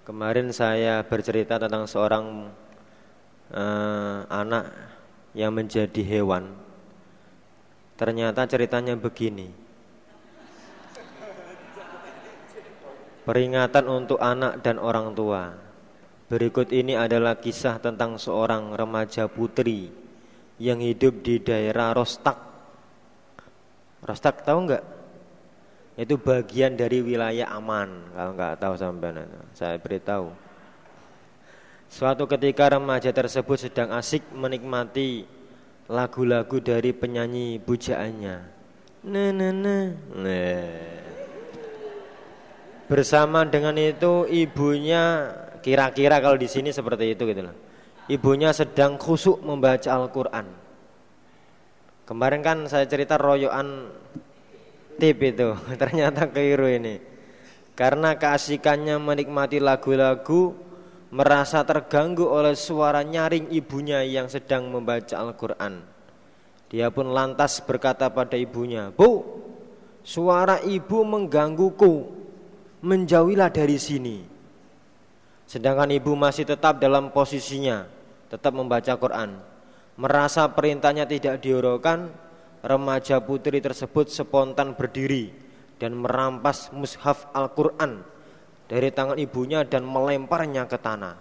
Kemarin saya bercerita tentang seorang uh, anak yang menjadi hewan. Ternyata ceritanya begini. Peringatan untuk anak dan orang tua. Berikut ini adalah kisah tentang seorang remaja putri yang hidup di daerah Rostak. Rostak tahu nggak? Itu bagian dari wilayah aman kalau nggak tahu sampai saya beritahu. Suatu ketika remaja tersebut sedang asik menikmati lagu-lagu dari penyanyi pujaannya nah. nah. bersama dengan itu ibunya kira-kira kalau di sini seperti itu gitu loh. Ibunya sedang khusuk membaca Al-Quran. Kemarin kan saya cerita royoan tip itu. Ternyata keliru ini. Karena keasikannya menikmati lagu-lagu merasa terganggu oleh suara nyaring ibunya yang sedang membaca Al-Quran. Dia pun lantas berkata pada ibunya Bu suara ibu menggangguku. Menjauhilah dari sini. Sedangkan ibu masih tetap dalam posisinya tetap membaca Quran. Merasa perintahnya tidak diuraukan remaja putri tersebut spontan berdiri dan merampas mushaf Al-Quran dari tangan ibunya dan melemparnya ke tanah.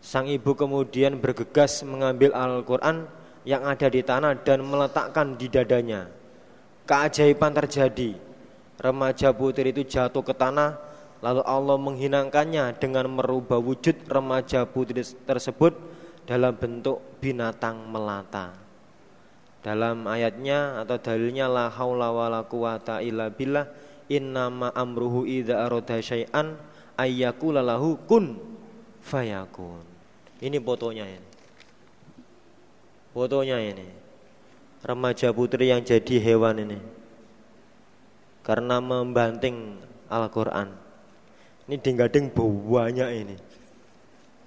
Sang ibu kemudian bergegas mengambil Al-Quran yang ada di tanah dan meletakkan di dadanya. Keajaiban terjadi. Remaja putri itu jatuh ke tanah, lalu Allah menghinakannya dengan merubah wujud remaja putri tersebut dalam bentuk binatang melata. Dalam ayatnya atau dalilnya la haula wala quwata illa billah innama amruhu idza arada syai'an ayyakula lahu kun fayakun. Ini fotonya ini. Fotonya ini. Remaja putri yang jadi hewan ini. Karena membanting Al-Qur'an. Ini dinggading banyak ini.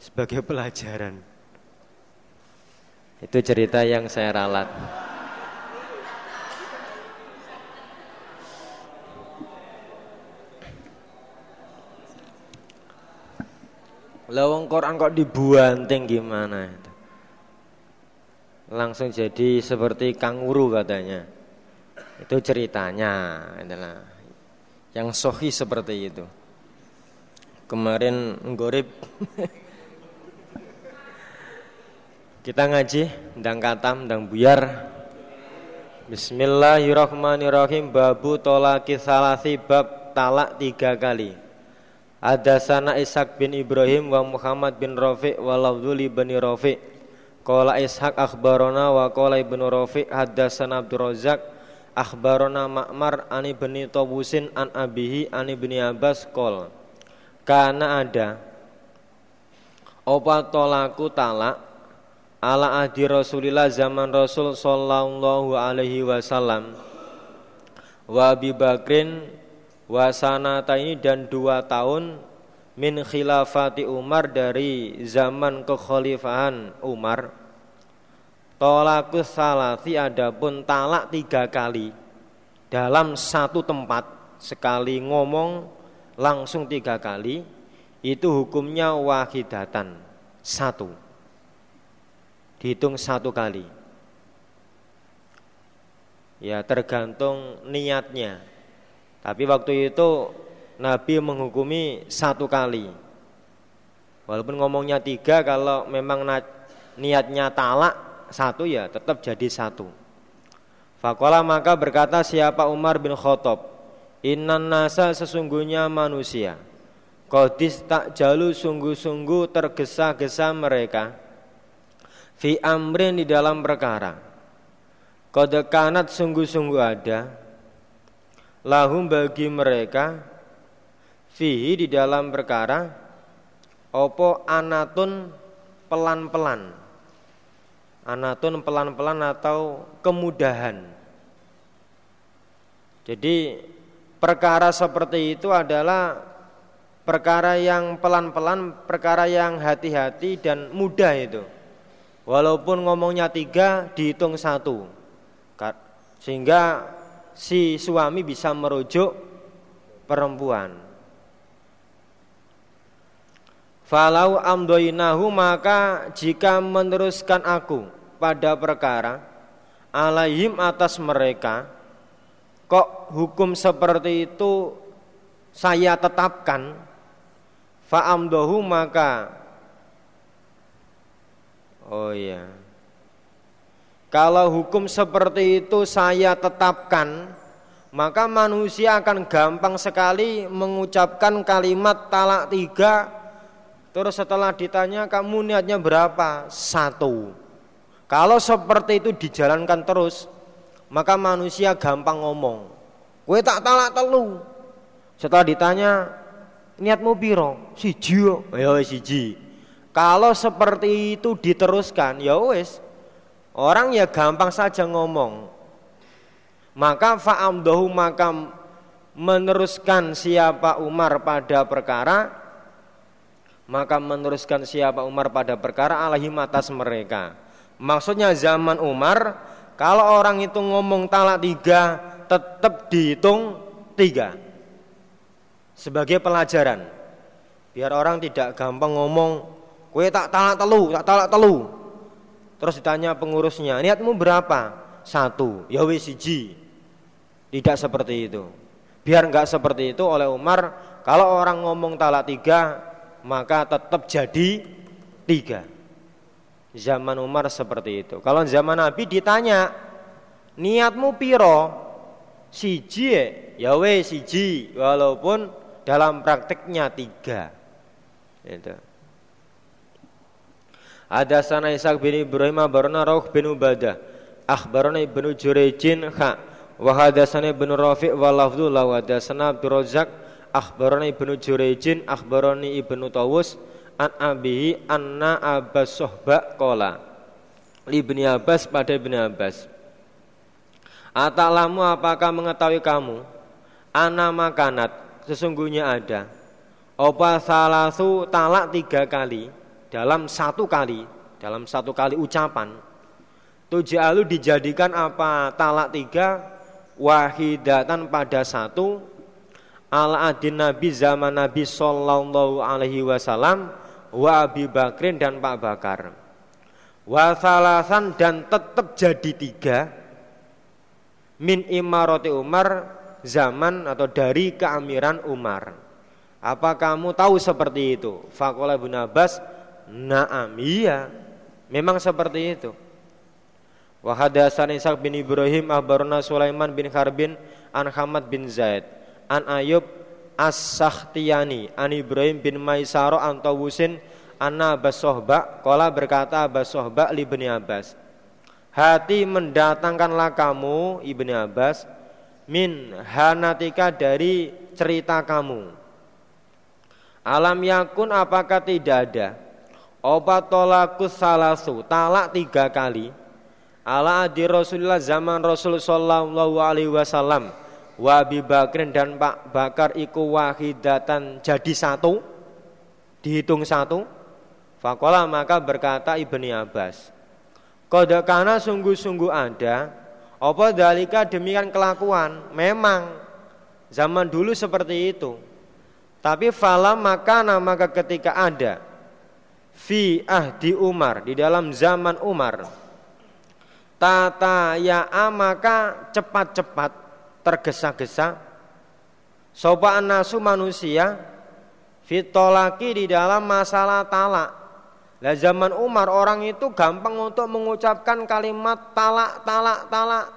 Sebagai pelajaran. Itu cerita yang saya ralat. Lawang Quran kok dibuanting gimana? Langsung jadi seperti kanguru katanya. Itu ceritanya adalah yang sohi seperti itu. Kemarin ngorib Kita ngaji ndang katam ndang buyar. Bismillahirrahmanirrahim babu tolaki salasi bab talak tiga kali. Ada sana Ishak bin Ibrahim wa Muhammad bin Rafiq wa Lafduli bin Rafiq. Qala Ishak akhbarona wa qala ibnu Rafiq haddatsana Abdul Razak akhbarona Ma'mar ani bin Tabusin an abihi ani bin Abbas qol. Kana ada opa tolaku talak ala adi Rasulillah zaman Rasul sallallahu alaihi wasallam. Wa Abi Bakrin wasanata ini dan dua tahun min khilafati Umar dari zaman kekhalifahan Umar. Tolakus salati adapun talak tiga kali dalam satu tempat sekali ngomong langsung tiga kali itu hukumnya wahidatan satu dihitung satu kali ya tergantung niatnya tapi waktu itu Nabi menghukumi satu kali. Walaupun ngomongnya tiga, kalau memang niatnya talak satu ya tetap jadi satu. Fakola maka berkata siapa Umar bin Khattab, Innan nasa sesungguhnya manusia. Kodis tak jalu sungguh-sungguh tergesa-gesa mereka. Fi amrin di dalam perkara. Kode kanat sungguh-sungguh ada lahum bagi mereka fihi di dalam perkara opo anatun pelan-pelan. Anatun pelan-pelan atau kemudahan. Jadi perkara seperti itu adalah perkara yang pelan-pelan perkara yang hati-hati dan mudah itu walaupun ngomongnya tiga dihitung satu sehingga si suami bisa merujuk perempuan. Falau amdoinahu maka jika meneruskan aku pada perkara alaihim atas mereka kok hukum seperti itu saya tetapkan fa'amdohu maka oh iya. Kalau hukum seperti itu saya tetapkan maka manusia akan gampang sekali mengucapkan kalimat talak tiga. Terus setelah ditanya kamu niatnya berapa? Satu. Kalau seperti itu dijalankan terus maka manusia gampang ngomong kue tak talak telu. Setelah ditanya niatmu piro? Siji ya siji kalau seperti itu diteruskan ya wes orang ya gampang saja ngomong. Maka fa'amdahu maka meneruskan siapa Umar pada perkara maka meneruskan siapa Umar pada perkara alahim atas mereka. Maksudnya zaman Umar kalau orang itu ngomong talak tiga tetap dihitung tiga. Sebagai pelajaran. Biar orang tidak gampang ngomong kue tak talak telu tak talak telu terus ditanya pengurusnya niatmu berapa satu ya wis siji tidak seperti itu. Biar enggak seperti itu oleh Umar, kalau orang ngomong talak tiga, maka tetap jadi tiga. Zaman Umar seperti itu. Kalau zaman Nabi ditanya, niatmu piro? Siji ya we siji, walaupun dalam prakteknya tiga. Itu. Ada sana Ishak bin Ibrahim Barona Rauh bin Ubadah. Akhbarana Ibnu Jurejin Kha. Wa hadatsana ibnu rafi' wa lafdhu la wa hadatsana abdur razzaq akhbarani ibnu jurayjin akhbarani ibnu tawus. An abihi anna abbas sohba kola ibni abbas pada ibni abbas. Atalamu apakah mengetahui kamu? Ana makanat Sesungguhnya ada. Opa salasu talak tiga kali Dalam satu kali Dalam satu kali ucapan Tujalu dijadikan apa? Talak tiga wahidatan pada satu ala adin Nabi zaman Nabi Sallallahu Alaihi Wasallam wa Abi Bakrin dan Pak Bakar. Wa salasan dan tetap jadi tiga min imaroti Umar zaman atau dari keamiran Umar. Apa kamu tahu seperti itu? Fakola bin Abbas Naam iya. Memang seperti itu. Wa hadatsani Ishaq bin Ibrahim akhbarana Sulaiman bin Harbin an Hamad bin Zaid an Ayub As-Sakhtiyani an Ibrahim bin Maisaro an Tawusin anna Abbas Sohba Kala berkata Abbas Sohba li Abbas. Hati mendatangkanlah kamu Ibni Abbas Min hanatika dari cerita kamu. Alam yakun apakah tidak ada Obat tolakus salasu Talak tiga kali. Ala adi Rasulullah zaman Rasul sallallahu alaihi wasallam. Wa Bakrin dan Pak Bakar iku wahidatan jadi satu. Dihitung satu. Fakola maka berkata Ibni Abbas Kodakana sungguh-sungguh ada Apa dalika demikian kelakuan? Memang zaman dulu seperti itu. Tapi fala maka maka ketika ada Fi ahdi Umar Di dalam zaman Umar. Tata ya maka cepat-cepat tergesa-gesa. Sopa nasu manusia fitolaki di dalam masalah talak. Lah zaman Umar orang itu gampang untuk mengucapkan kalimat talak talak talak.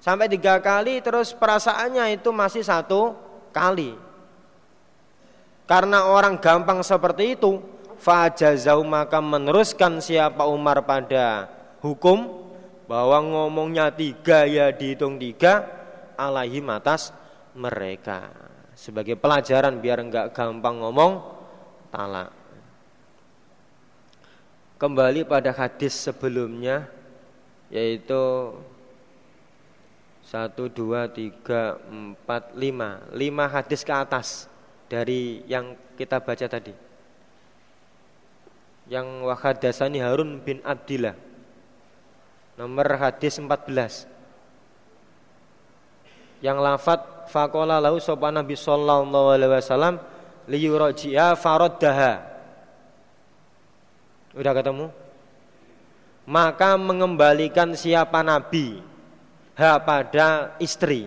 Sampai tiga kali terus perasaannya itu masih satu kali. Karena orang gampang seperti itu fajazau maka meneruskan siapa Umar pada hukum bahwa ngomongnya tiga ya dihitung tiga alaihi atas mereka. Sebagai pelajaran biar enggak gampang ngomong talak. Kembali pada hadis sebelumnya yaitu satu dua tiga empat lima. Lima hadis ke atas dari yang kita baca tadi yang wahadasani Harun bin Abdillah. Nomor hadis 14 Yang lafat Fakola lahu sopan Nabi Sallallahu alaihi wasallam Liyuraji'a faroddaha Udah ketemu? Maka mengembalikan siapa nabi? Ha pada istri.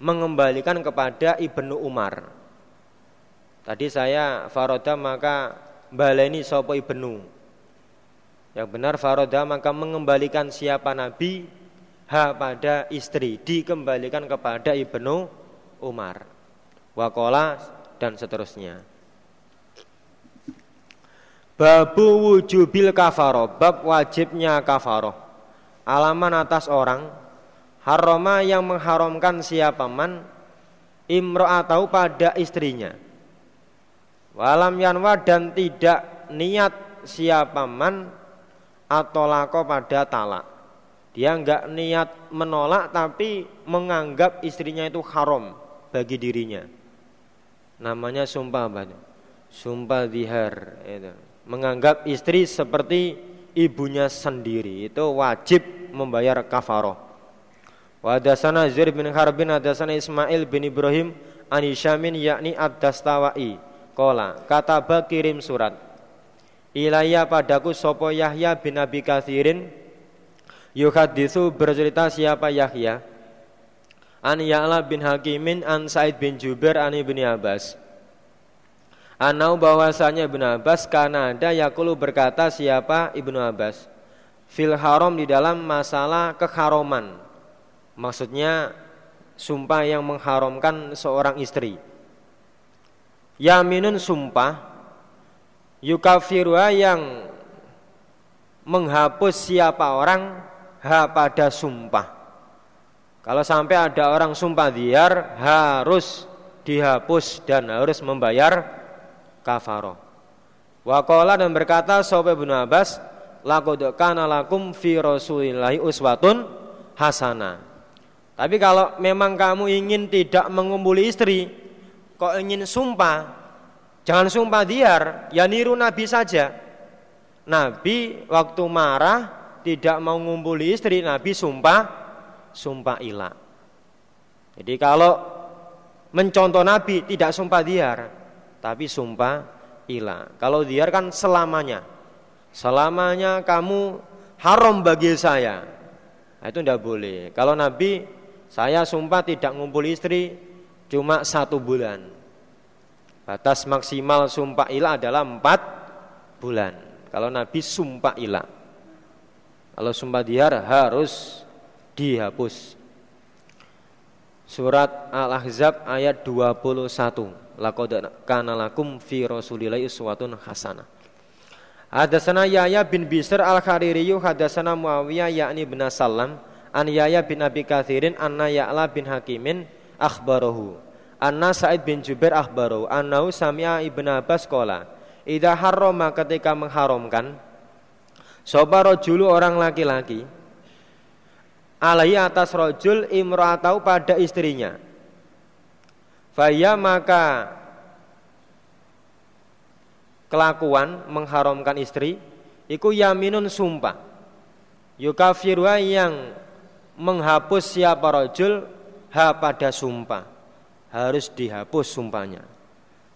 Mengembalikan kepada Ibnu Umar. Tadi saya faroda maka baleni sopo Ibnu. Yang benar faroda maka mengembalikan siapa nabi ha pada istri dikembalikan kepada Ibnu Umar. Wakola dan seterusnya. Babu wujubil kafaro Bab wajibnya kafaro Alaman atas orang Haroma yang mengharamkan siapa man Imro'atau pada istrinya Walam yanwa dan tidak niat siapa man Atau lako pada talak. Dia enggak niat menolak tapi menganggap istrinya itu haram bagi dirinya. Namanya sumpah apa? Sumpah dihar itu. Menganggap istri seperti ibunya sendiri. Itu wajib membayar kafaroh. Wadasana Zuhair bin Harbin hadasana Ismail bin Ibrahim Anishamin yakni Ad-Dastawai Kola kataba kirim surat. Ilaya padaku sopo Yahya bin Abi Kathirin. Yuhadisu bercerita siapa Yahya. An Ya'la bin Hakimin An Said bin Jubair An Ibni Abbas. Anau bahwasanya Ibnu Abbas karena ada yakulu berkata siapa Ibnu Abbas. Fil haram di dalam masalah keharoman. Maksudnya sumpah yang mengharamkan seorang istri. Yaminun sumpah yukafirua yang menghapus siapa orang ha pada sumpah. Kalau sampai ada orang sumpah diar harus dihapus dan harus membayar kafaro. Wakola dan berkata Sobe bin Abbas, Laqad kana lakum fi Rasulillahi uswatun hasana. Tapi kalau memang kamu ingin tidak mengumpuli istri, kok ingin sumpah, jangan sumpah diar, ya niru Nabi saja. Nabi waktu marah tidak mau ngumpuli istri, Nabi sumpah, sumpah ilah. Jadi kalau mencontoh Nabi tidak sumpah diar, tapi sumpah ilah. Kalau diar kan selamanya. Selamanya kamu haram bagi saya. Nah, itu tidak boleh. Kalau Nabi saya sumpah tidak ngumpul istri cuma satu bulan. Batas maksimal sumpah ilah adalah empat bulan. Kalau Nabi sumpah ilah. Kalau sumpah diar harus dihapus. Surat Al-Ahzab ayat 21 laqad kana lakum fi rasulillahi uswatun hasanah Hadasana Yahya bin Bisr al-Khaririyu hadasana Muawiyah yakni bin Salam an Yahya bin Abi Kathirin anna Ya'la bin Hakimin akhbarahu. Anna Sa'id bin Jubair akhbarahu. Annahu sami'a Ibn Abbas qala idza harrama ketika mengharamkan Soba rojulu orang laki-laki Alaihi atas rojul imra'atau pada istrinya. Faya maka kelakuan mengharamkan istri iku yaminun sumpah. Yukafirwa yang menghapus siapa rojul ha pada sumpah. Harus dihapus sumpahnya.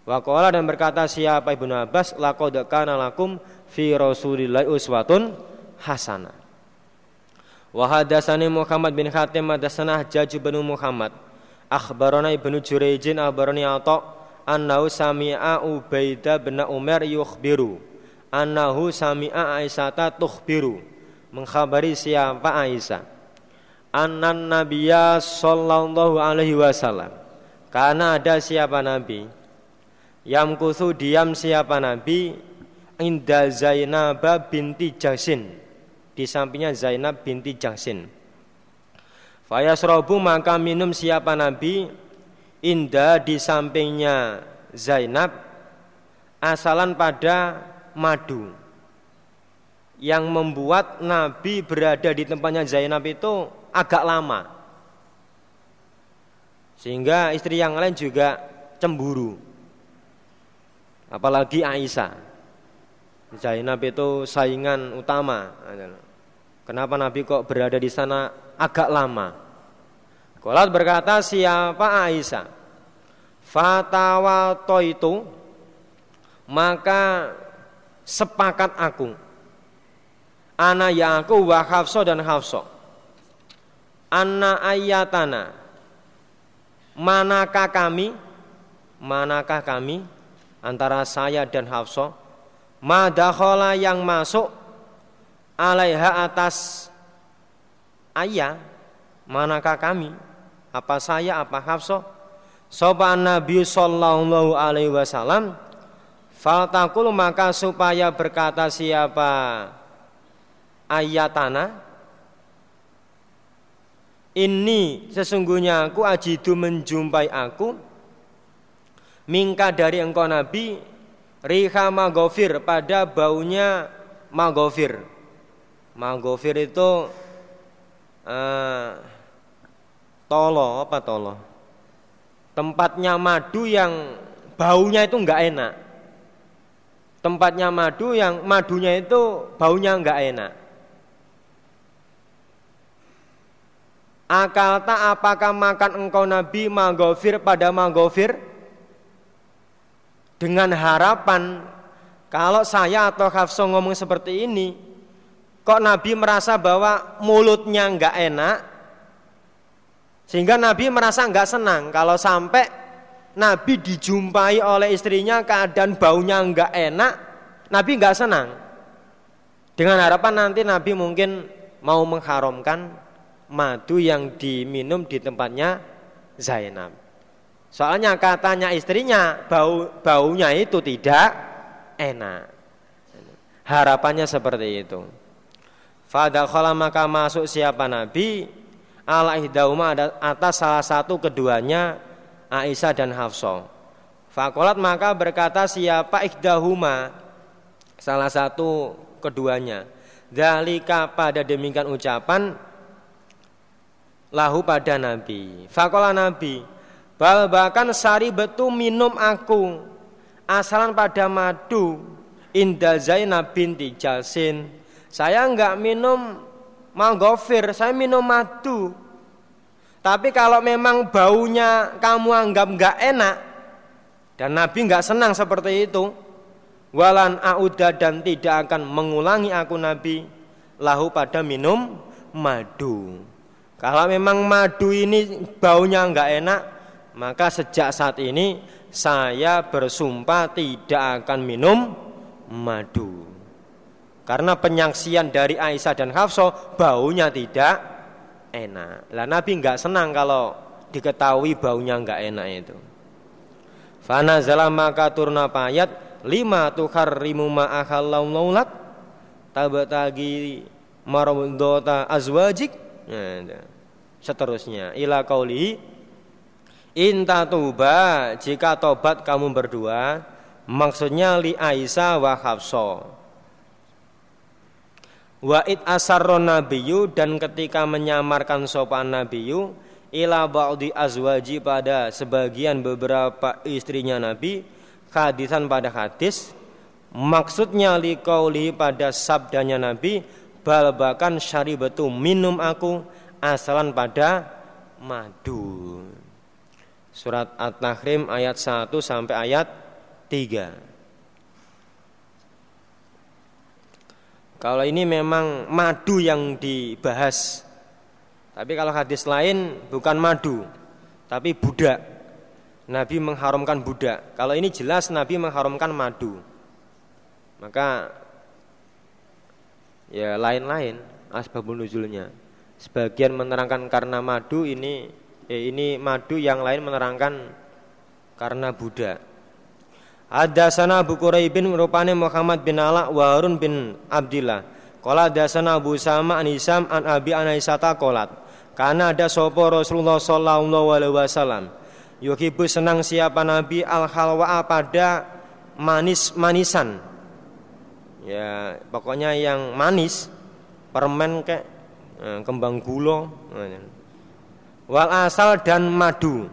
Wakola dan berkata siapa Ibnu Abbas laqad kana lakum fi Rasulillahi uswatun hasanah. Wa hadatsani Muhammad bin Khatim hadatsana Hajjaj bin Muhammad akhbarana ibnu Jurayjin akhbarani Atha annahu sami'a Ubaidah bin Umar yukhbiru annahu sami'a Aisyata tukhbiru mengkhabari siapa Aisyah annan nabiyya sallallahu alaihi wasallam. Karena ada siapa nabi? Yang kusu diam siapa nabi? Inda Zainab binti Jasin. Di sampingnya Zainab binti Jasin. Fayasrobu maka minum siapa Nabi? Indah di sampingnya Zainab. Asalan pada madu. Yang membuat Nabi berada di tempatnya Zainab itu agak lama Sehingga istri yang lain juga cemburu Apalagi Aisyah Zainab itu saingan utama Kenapa Nabi kok berada di sana agak lama? Kolat berkata siapa Aisyah? Fatawa itu maka sepakat aku Ana Yakub wa Hafsa dan Hafsa. Anna ayatana. Manakah kami? Manakah kami antara saya dan Hafsa? Madakhala yang masuk alaiha atas ayah manakah kami apa saya apa Hafsa Sopan Nabi Sallallahu Alaihi Wasallam Faltakul maka supaya berkata siapa ayatana ini sesungguhnya aku ajidu menjumpai aku. Mingka dari engkau Nabi Riha magofir pada baunya magofir Magofir itu uh, Tolo apa tolo? Tempatnya madu yang baunya itu enggak enak. Tempatnya madu yang madunya itu baunya enggak enak. Akal tak apakah makan engkau Nabi magofir pada magofir dengan harapan kalau saya atau Hafsa ngomong seperti ini kok Nabi merasa bahwa mulutnya enggak enak? Sehingga Nabi merasa enggak senang. Kalau sampai Nabi dijumpai oleh istrinya keadaan baunya enggak enak, Nabi enggak senang. Dengan harapan nanti Nabi mungkin mau mengharamkan madu yang diminum di tempatnya Zainab. Soalnya katanya istrinya bau baunya itu tidak enak. Harapannya seperti itu. Fadakhala maka masuk siapa Nabi ala ihdauma atas salah satu keduanya Aisyah dan Hafsah. Fakolat maka berkata siapa ikhdahuma salah satu keduanya. Dalika pada demikian ucapan lahu pada Nabi. Fakola Nabi, bal bahkan sari betu minum aku asalan pada madu inda Zainab binti Jalsin. Saya enggak minum manggofir, saya minum madu tapi kalau memang baunya kamu anggap nggak enak dan Nabi nggak senang seperti itu, walan auda dan tidak akan mengulangi aku Nabi lahu pada minum madu. Kalau memang madu ini baunya nggak enak, maka sejak saat ini saya bersumpah tidak akan minum madu. Karena penyaksian dari Aisyah dan Hafsah baunya tidak enak. Lah Nabi nggak senang kalau diketahui baunya nggak enak itu. Fana maka turna payat lima tukar rimu ma'akhallau naulat tabatagi marawdota azwajik nah, seterusnya. Ila kauli inta tuba jika tobat kamu berdua maksudnya li Aisyah wa Hafsah Wa'id asarron nabiyu dan ketika menyamarkan sopan nabiyu ila ba'di azwaji pada sebagian beberapa istrinya Nabi hadisan pada hadis maksudnya liqauli pada sabdanya Nabi bal bahkan syaribatu minum aku asalan pada madu surat At-Tahrim ayat 1 sampai ayat 3 Kalau ini memang madu yang dibahas. Tapi kalau hadis lain bukan madu, tapi budak. Nabi mengharamkan budak. Kalau ini jelas Nabi mengharamkan madu. Maka ya lain-lain asbabun nuzulnya. Sebagian menerangkan karena madu ini eh, ini madu yang lain menerangkan karena budak. Ada sana Abu Quraibin rupane Muhammad bin Ala wa Harun bin Abdillah. Ada sana Abu Sama an Isam an Abi Anaisata qolat. Karena ada sopo Rasulullah sallallahu alaihi wasallam. Yuhibu senang siapa Nabi al halwa pada manis manisan. Ya, pokoknya yang manis, permen kayak kembang gula. Wal asal dan madu.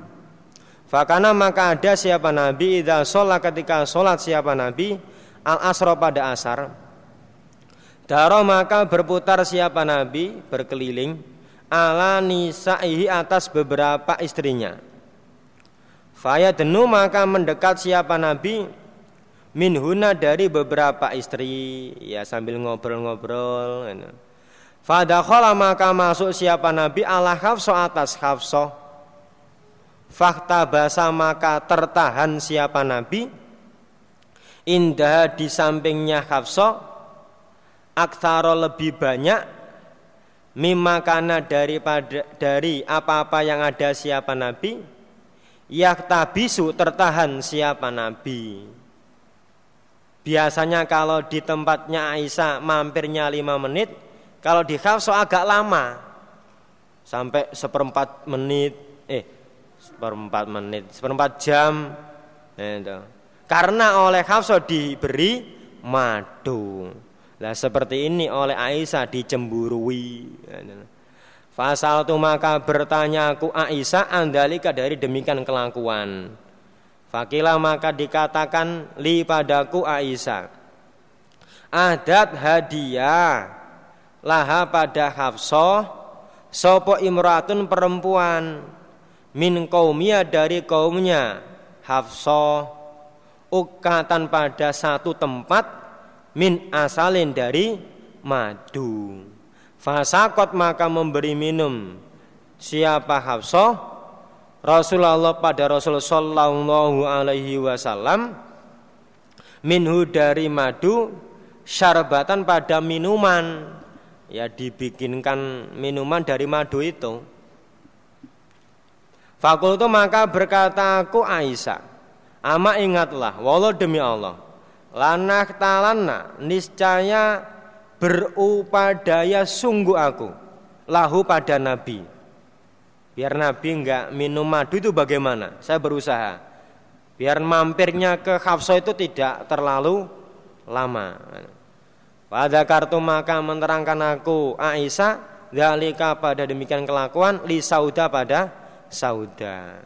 Fakana maka ada siapa Nabi Ida sholat ketika sholat siapa Nabi Al asro pada asar Daro maka berputar siapa Nabi Berkeliling Ala nisaihi atas beberapa istrinya Faya denu maka mendekat siapa Nabi minhuna dari beberapa istri ya sambil ngobrol-ngobrol. Fadakhala maka masuk siapa Nabi? Allah Hafsah atas Hafsah Fakta basa maka tertahan siapa Nabi? Indah di sampingnya Hafsah Aktaro lebih banyak. Mimma kana daripada dari apa-apa yang ada siapa Nabi? Yaktabisu tertahan siapa Nabi. Biasanya kalau di tempatnya Aisyah mampirnya lima menit Kalau di Hafsah agak lama Sampai seperempat menit Eh seperempat menit Seperempat jam itu. Karena oleh Hafsah diberi madu Nah seperti ini oleh Aisyah dicemburui. Fasal tu maka bertanya aku Aisyah andalika dari demikian kelakuan. Fakilah maka dikatakan li padaku Aisyah. Adat hadiah laha pada Hafsah sopo imratun perempuan min kaumia dari kaumnya Hafsah ukatan pada satu tempat min asalin dari madu. Fasakot maka memberi minum. Siapa Hafsah? Rasulullah pada Rasul Sallallahu Alaihi Wasallam minhu dari madu syarbatan pada minuman ya dibikinkan minuman dari madu itu Fakultu maka berkata aku Aisyah Ama ingatlah walau demi Allah Lanah talana niscaya berupadaya sungguh aku lahu pada Nabi. Biar Nabi enggak minum madu itu bagaimana? Saya berusaha. Biar mampirnya ke Hafsah itu tidak terlalu lama. Pada kartu maka menerangkan aku Aisyah dalika pada demikian kelakuan li sauda pada sauda.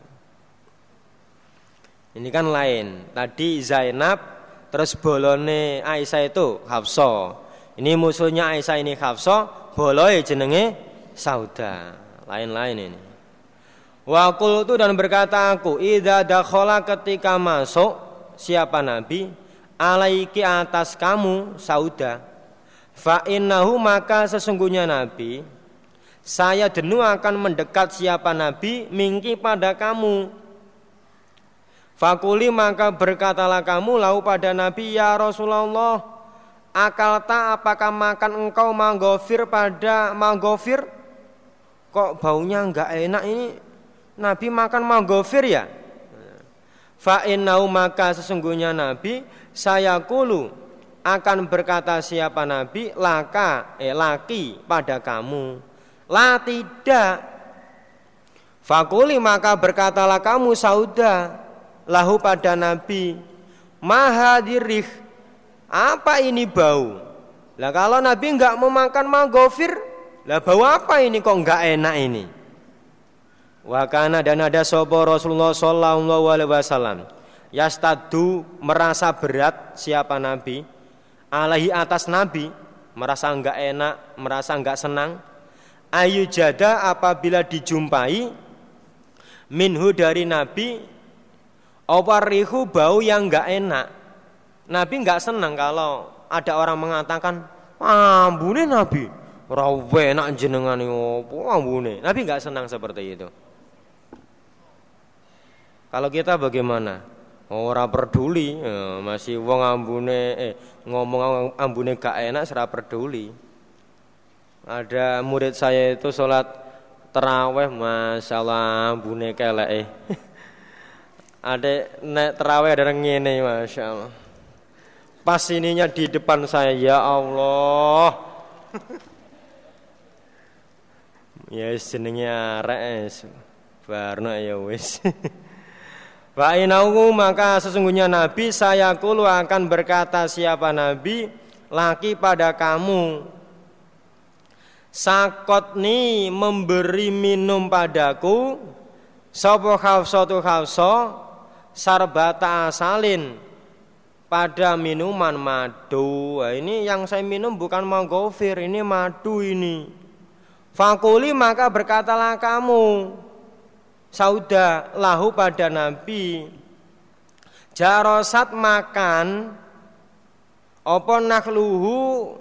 Ini kan lain. Tadi Zainab Terus bolone Aisyah itu Hafsah. Ini musuhnya Aisyah ini Hafsah, boloi jenenge Sauda. Lain-lain ini. Wa itu dan berkata aku, idza dakhala ketika masuk siapa nabi alaiki atas kamu Sauda. Fa innahu maka sesungguhnya nabi saya denu akan mendekat siapa nabi mingki pada kamu. Fakuli maka berkatalah kamu lau pada Nabi ya Rasulullah Akal tak apakah makan engkau manggofir pada manggofir? Kok baunya enggak enak ini? Nabi makan manggofir ya? Fa'inau maka sesungguhnya Nabi Saya kulu akan berkata siapa Nabi? Laka eh laki pada kamu. La tidak. Fakuli maka berkatalah kamu sauda lahu pada Nabi mahadirih apa ini bau? Lah kalau Nabi enggak memakan magofir lah bau apa ini kok enggak enak ini? Wakana dan ada sobo Rasulullah Sallallahu Alaihi Wasallam yastadu merasa berat siapa Nabi alaihi atas Nabi merasa enggak enak merasa enggak senang ayu jada apabila dijumpai minhu dari Nabi Oparihu bau yang enggak enak. Nabi enggak senang kalau ada orang mengatakan, ambune Nabi, rawe enak jenengan opo ambune. Nabi enggak senang seperti itu. Kalau kita bagaimana? Ora peduli, ya, masih wong ambune eh ngomong ambune gak enak serah peduli. Ada murid saya itu sholat teraweh, masalah ambune kelek eh. Ada nek terawih ada ngene Masya Allah Pas ininya di depan saya Ya Allah Ya jenenge arek Barno ya wis Fa'inahu maka sesungguhnya Nabi saya kulu akan berkata siapa Nabi? Laki pada kamu. Sakotni memberi minum padaku. Sopo khawsotu khawso sarbata asalin. Pada minuman madu. Nah, ini yang saya minum bukan manggofir, ini madu ini. Fakuli maka berkatalah kamu, sauda lahu pada Nabi. Jarosat makan apa nakhluhu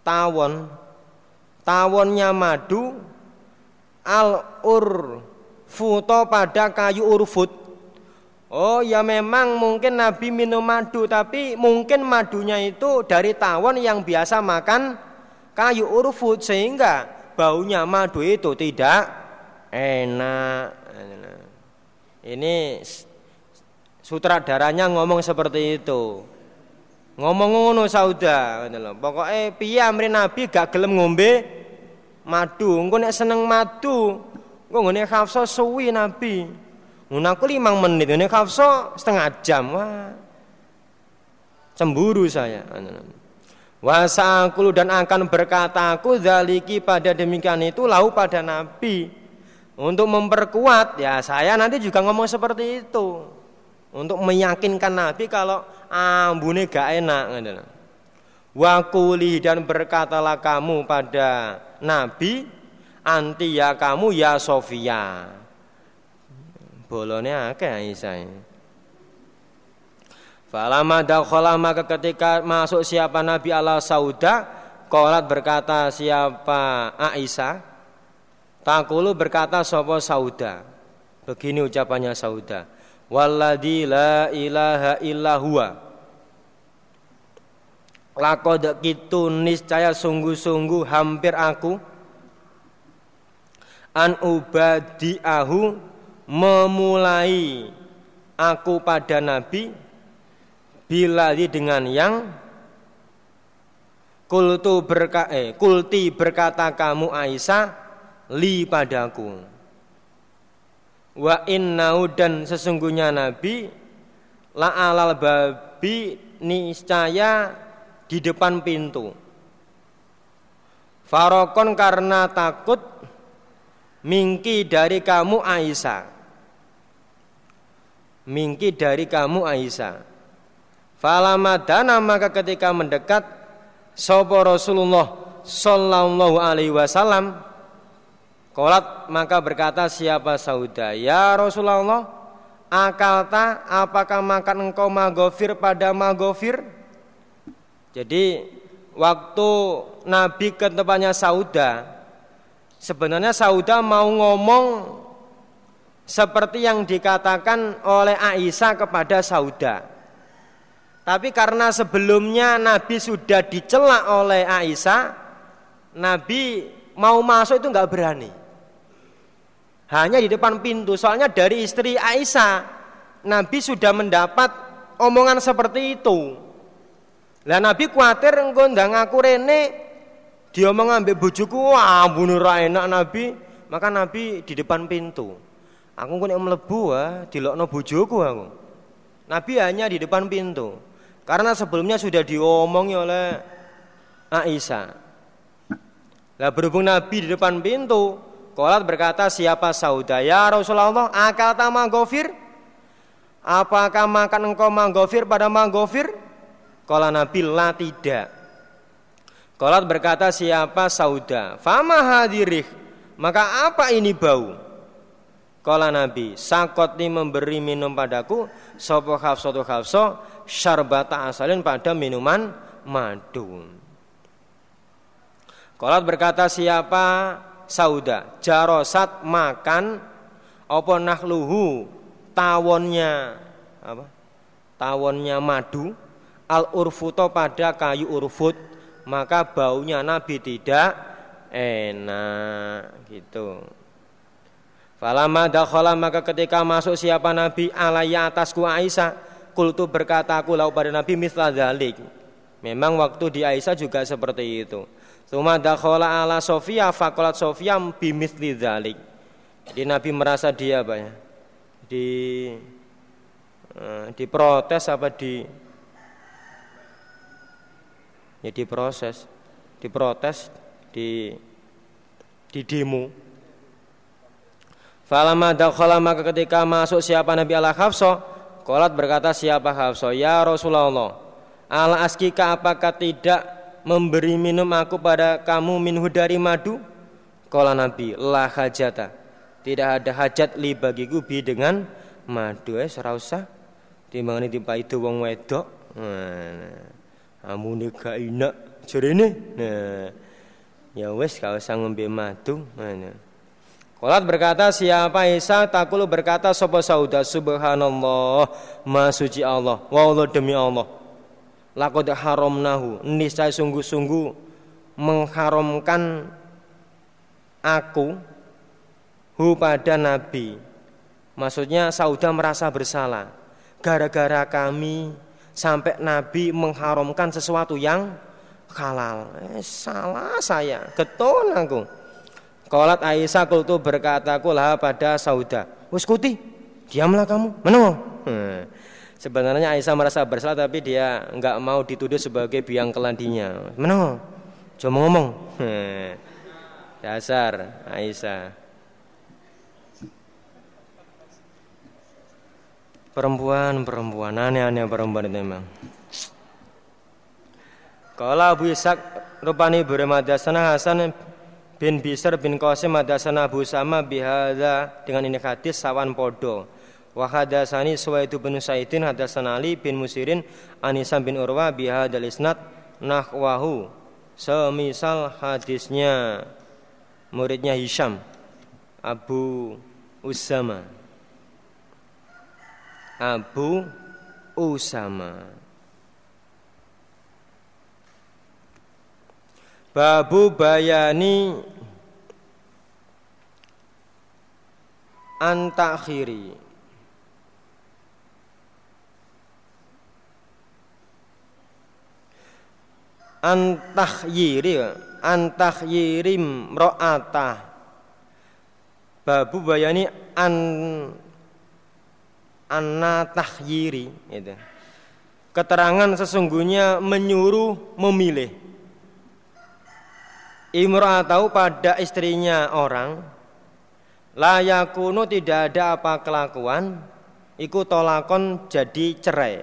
tawon tawonnya madu al ur futo pada kayu urfut oh ya memang mungkin Nabi minum madu tapi mungkin madunya itu dari tawon yang biasa makan kayu urfut sehingga baunya madu itu tidak enak. Ini sutradaranya ngomong seperti itu. Ngomong ngono sauda pokoke piye amri nabi gak gelem ngombe madu? Engko nek seneng madu engko ngene Hafsah suwi nabi. Ngono aku 5 menit ngene Hafsah setengah jam. Wah. Cemburu saya wasakulu dan akan berkata aku zaliki pada demikian itu lau pada nabi untuk memperkuat ya saya nanti juga ngomong seperti itu untuk meyakinkan nabi kalau ambune gak enak. Wakuli dan berkatalah kamu pada Nabi anti ya kamu ya Sofia. Bolone akeh Aisyah. Falama dakhala maka ketika masuk siapa Nabi Allah Sauda, Kolat berkata siapa Aisyah, Takulu berkata sopo Sauda. Begini ucapannya Sauda. Walladzi la ilaha illa huwa Lakod kitu niscaya sungguh-sungguh hampir aku an ubadiahu memulai aku pada nabi bila dengan yang kultu berka eh, kulti berkata kamu Aisyah li padaku wa innau dan sesungguhnya nabi la alal babi niscaya di depan pintu. Farokon karena takut mingki dari kamu Aisyah. Mingki dari kamu Aisyah. Falamadana maka ketika mendekat Sopo Rasulullah Sallallahu alaihi wasallam Kolat maka berkata siapa sauda Ya Rasulullah Akalta apakah makan engkau magofir pada magofir jadi waktu Nabi ke tempatnya Sauda, sebenarnya Sauda mau ngomong seperti yang dikatakan oleh Aisyah kepada Sauda. Tapi karena sebelumnya Nabi sudah dicela oleh Aisyah, Nabi mau masuk itu nggak berani. Hanya di depan pintu. Soalnya dari istri Aisyah, Nabi sudah mendapat omongan seperti itu. Lah Nabi kuatir engko ndang aku rene diomong ambek bojoku wah bunuh enak Nabi, maka Nabi di depan pintu. Aku kok nek mlebu ah dilokno bojoku aku. Nabi hanya di depan pintu. Karena sebelumnya sudah diomongi oleh Aisyah. Lah berhubung Nabi di depan pintu, Kolat berkata siapa sauda ya Rasulullah akal tama gofir Apakah makan engkau manggofir pada manggofir Kala Nabi la tidak. Kolat berkata siapa sauda. Fama hadirih. Maka apa ini bau? Kala Nabi sakotni memberi minum padaku sopo khafsotu khafso syarbata asalin pada minuman madu. Kolat berkata siapa sauda jarosat makan opo nahluhu tawonnya apa tawonnya madu al urfuto pada kayu urfut maka baunya Nabi tidak enak gitu. Falama dakhala maka ketika masuk siapa Nabi alaya atasku Aisyah kultu berkata aku lau pada Nabi misla dalik. Memang waktu di Aisyah juga seperti itu. Suma dakhala ala Sofia fakolat Sofia bimisli dalik. Jadi Nabi merasa dia apa ya? Di eh, diprotes apa di ya diproses, diprotes, di di demo. Falama dakhala maka ketika masuk siapa Nabi Allah Hafsa, Kolat berkata siapa Hafsa, ya Rasulullah, ala askika apakah tidak memberi minum aku pada kamu minhu dari madu? Kala Nabi, la hajata. Tidak ada hajat li bagiku bi dengan madu wis ora usah timbangane dipaido wong wedok. Nah, amune gak enak jarene. Nah, ya wis gak usah ngombe madu. Nah. Kolat berkata siapa Isa takulu berkata sopo sauda? Subhanallah ma Allah. Wa Allah demi Allah. Lakod haramnahu. Niscaya sungguh-sungguh mengharamkan aku hu pada nabi. Maksudnya sauda merasa bersalah. Gara-gara kami sampai nabi mengharamkan sesuatu yang halal. Eh, salah saya. Keton aku Kolat Aisyah kultu berkata lah pada Sauda. Uskuti, diamlah kamu. Mana Hmm. Sebenarnya Aisyah merasa bersalah tapi dia nggak mau dituduh sebagai biang kelandinya. Mana Cuma ngomong. Hmm. Dasar Aisyah. Perempuan, perempuan, aneh-aneh perempuan itu memang. Kalau Abu Ishaq rupani bermadasana Hasan bin Bisr bin Qasim hadasana Abu Sama bihada dengan ini hadis sawan podo. Wa hadasani Suwaidu bin Saidin hadasana Ali bin Musirin Anisam bin Urwa bihadal isnad nahwahu. Semisal hadisnya. Muridnya Hisham Abu Usama. Abu Usama. Babu bayani antakhiri. Antakhyiri antakhyiri mro'ata babu bayani an anatahyiri itu keterangan sesungguhnya menyuruh memilih. Tahu pada istrinya orang layakunu tidak ada apa kelakuan iku tolakon jadi cerai.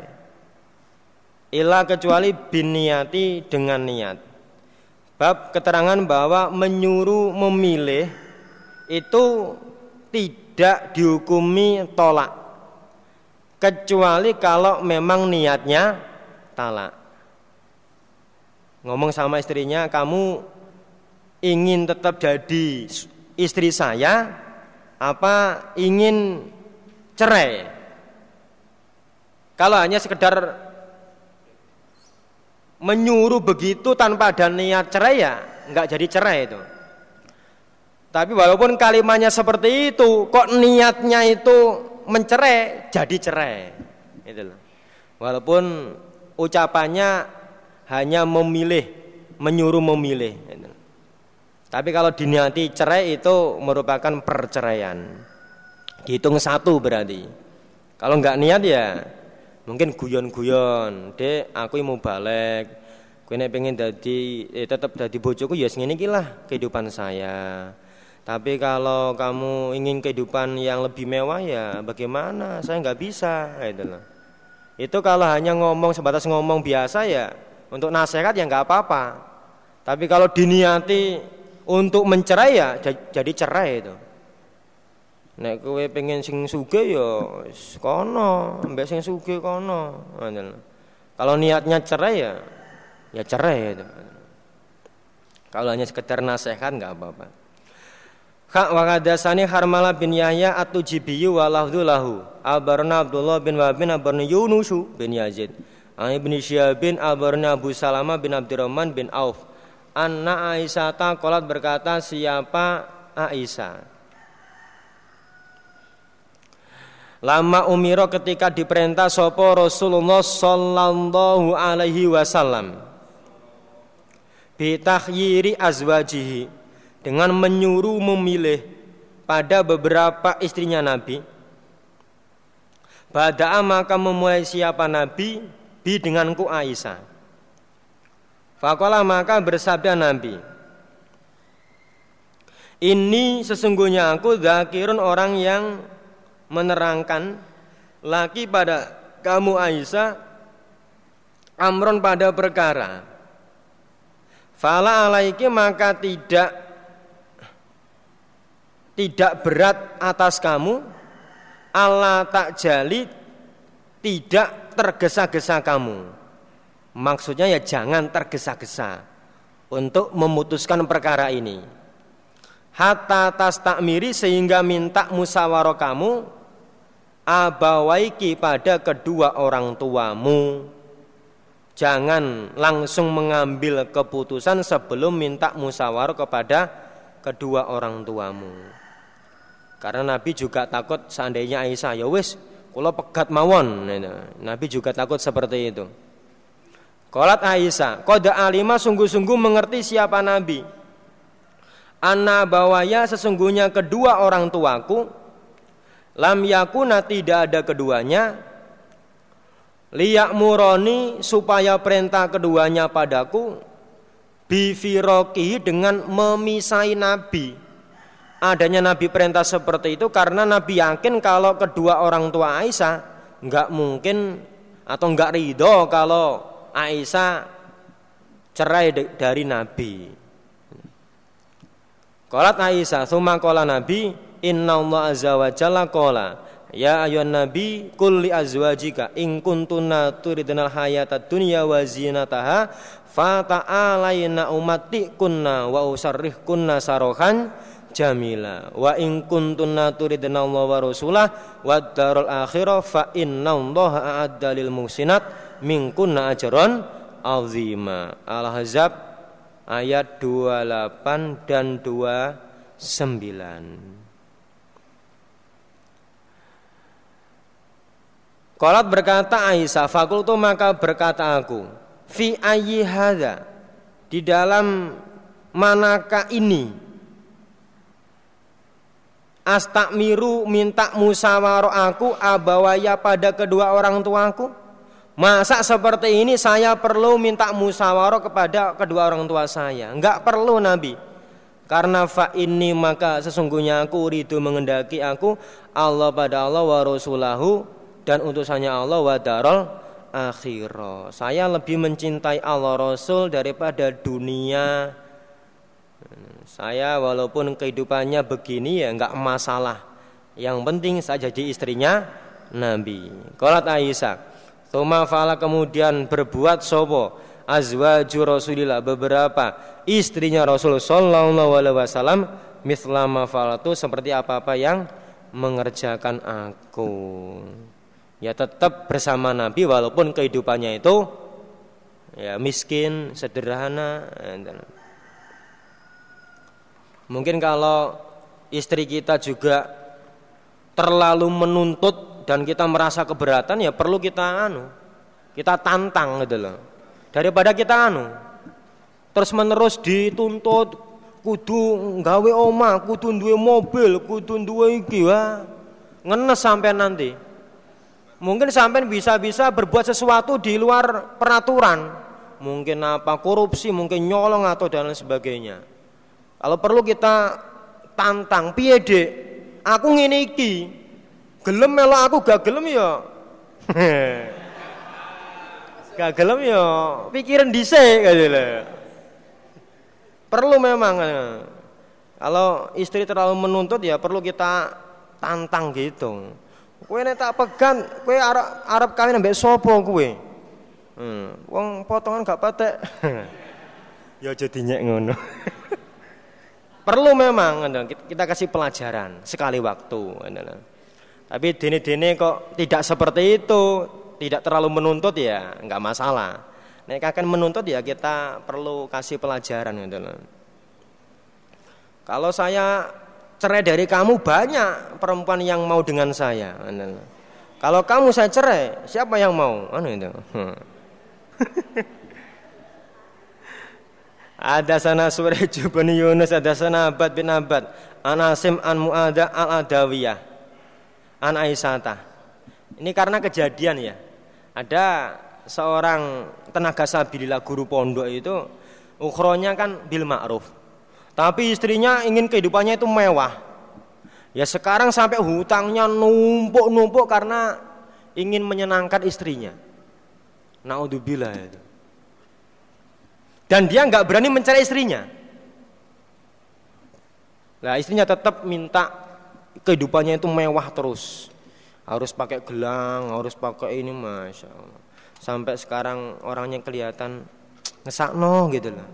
Ila kecuali biniati dengan niat. Bab keterangan bahwa menyuruh memilih itu tidak dihukumi tolak. Kecuali kalau memang niatnya talak. Ngomong sama istrinya kamu ingin tetap jadi istri saya apa ingin cerai? Kalau hanya sekedar menyuruh begitu tanpa ada niat cerai ya nggak jadi cerai itu. Tapi walaupun kalimatnya seperti itu kok niatnya itu mencerai jadi cerai. Itu loh. Walaupun ucapannya hanya memilih menyuruh memilih itu. Tapi kalau diniati cerai itu merupakan perceraian. Dihitung satu berarti. Kalau nggak niat ya mungkin guyon-guyon. Dek, aku mau balik. Kue pengen jadi eh, tetap jadi bojoku ya segini lah kehidupan saya. Tapi kalau kamu ingin kehidupan yang lebih mewah ya bagaimana? Saya nggak bisa, itu loh. Itu kalau hanya ngomong sebatas ngomong biasa ya untuk nasihat ya nggak apa-apa. Tapi kalau diniati untuk mencerai ya jadi cerai itu. Nek kowe pengen sing sugih ya kono, mbek sing sugih kono. Kalau niatnya cerai ya ya cerai itu. Kalau hanya sekedar nasihat nggak apa-apa. Hak wakadasani Harmala bin Yahya atau Jibiyu walahdu lahu. Abarna Abdullah bin Wabin abarna Yunusu bin Yazid. Bin Syihab bin abarna Abu Salama bin Abdurrahman bin Auf. Anna Aisyah kolat berkata siapa Aisyah? Lama umiro ketika diperintah sopo Rasulullah Sallallahu Alaihi Wasallam Bitahyiri azwajihi Dengan menyuruh memilih pada beberapa istrinya Nabi. Bada'a maka memulai siapa Nabi? Bi denganku Aisyah Fakola maka bersabda Nabi Ini sesungguhnya aku zakirun orang yang menerangkan Laki pada kamu Aisyah Amron pada perkara Fala alaiki maka tidak Tidak berat atas kamu Allah tak jali tidak tergesa-gesa kamu. Maksudnya ya jangan tergesa-gesa untuk memutuskan perkara ini. Hatta tas takmiri sehingga minta musyawarah kamu abawaiki pada kedua orang tuamu. Jangan langsung mengambil keputusan sebelum minta musyawarah kepada kedua orang tuamu. Karena Nabi juga takut seandainya Aisyah ya wis kula pegat mawon. Nabi juga takut seperti itu. Kolat Aisyah, koda alima sungguh-sungguh mengerti siapa Nabi. Anna bawaya sesungguhnya kedua orang tuaku lam yakuna tidak ada keduanya liyak muroni supaya perintah keduanya padaku bifiroki dengan memisai Nabi. Adanya Nabi perintah seperti itu karena Nabi yakin kalau kedua orang tua Aisyah nggak mungkin atau nggak ridho kalau Aisyah cerai dari Nabi. Qalat Aisyah, summa qala Nabi, inna Allah azza wa jalla qala, ya ayuhan nabi kulli azwajika in kuntunna turidnal hayata dunya wa zinataha fata'alaina umati kunna wa usarrih kunna sarohan jamila wa in kuntunna turidna Allah wa rasulah wa darul akhirah fa inna Allah a'adda lil muhsinat minkunna ajron azima. Al-Ahzab ayat 28 dan 29. Kolat berkata Aisyah, fakultu maka berkata aku, fi ayyi di dalam manakah ini Astakmiru minta musyawarah aku abawaya pada kedua orang tuaku Masa seperti ini saya perlu minta musyawarah kepada kedua orang tua saya? Enggak perlu Nabi. Karena fa ini maka sesungguhnya aku uridu mengendaki aku Allah pada Allah wa rasulahu dan utusannya Allah wa darul akhirah. Saya lebih mencintai Allah Rasul daripada dunia. Saya walaupun kehidupannya begini ya enggak masalah. Yang penting saya jadi istrinya Nabi. Qalat Aisyah Tuma fala kemudian berbuat sopo azwaju Rasulillah beberapa istrinya Rasul sallallahu alaihi wasallam mislama falatu seperti apa-apa yang mengerjakan aku. Ya tetap bersama Nabi walaupun kehidupannya itu ya miskin, sederhana. Mungkin kalau istri kita juga terlalu menuntut dan kita merasa keberatan ya perlu kita anu kita tantang gitu loh. Daripada kita anu terus menerus dituntut kudu nggawe oma kudu duwe mobil kudu duwe iki wah ngenes sampai nanti. Mungkin sampai bisa-bisa berbuat sesuatu di luar peraturan. Mungkin apa korupsi mungkin nyolong atau dan lain sebagainya. Kalau perlu kita tantang piye dek aku ngene Gelem melok aku gak gelem ya. gak gelem ya, pikiran dhisik lho. Perlu memang. Eh. Kalau istri terlalu menuntut ya perlu kita tantang gitu. Kowe nek tak pegan, kowe arep arep kawin ambek sapa kowe? Hmm, wong potongan gak patek. ya jadi nyek ngono. perlu memang kita kasih pelajaran sekali waktu. Tapi dene-dene kok tidak seperti itu, tidak terlalu menuntut ya, nggak masalah. Nek akan menuntut ya kita perlu kasih pelajaran gitu loh. Kalau saya cerai dari kamu banyak perempuan yang mau dengan saya. Gitu Kalau kamu saya cerai, siapa yang mau? Anu itu. ada sana Suraj bin Yunus, ada sana Abad bin Abad, Anasim an Muada al Adawiyah an Aisyata. Ini karena kejadian ya. Ada seorang tenaga sabilillah guru pondok itu ukronya kan bil ma'ruf. Tapi istrinya ingin kehidupannya itu mewah. Ya sekarang sampai hutangnya numpuk-numpuk karena ingin menyenangkan istrinya. Naudzubillah itu. Dan dia nggak berani mencari istrinya. Nah istrinya tetap minta kehidupannya itu mewah terus. harus pakai gelang, harus pakai ini masya Allah. Sampai sekarang orangnya kelihatan ngesakno gitu lah.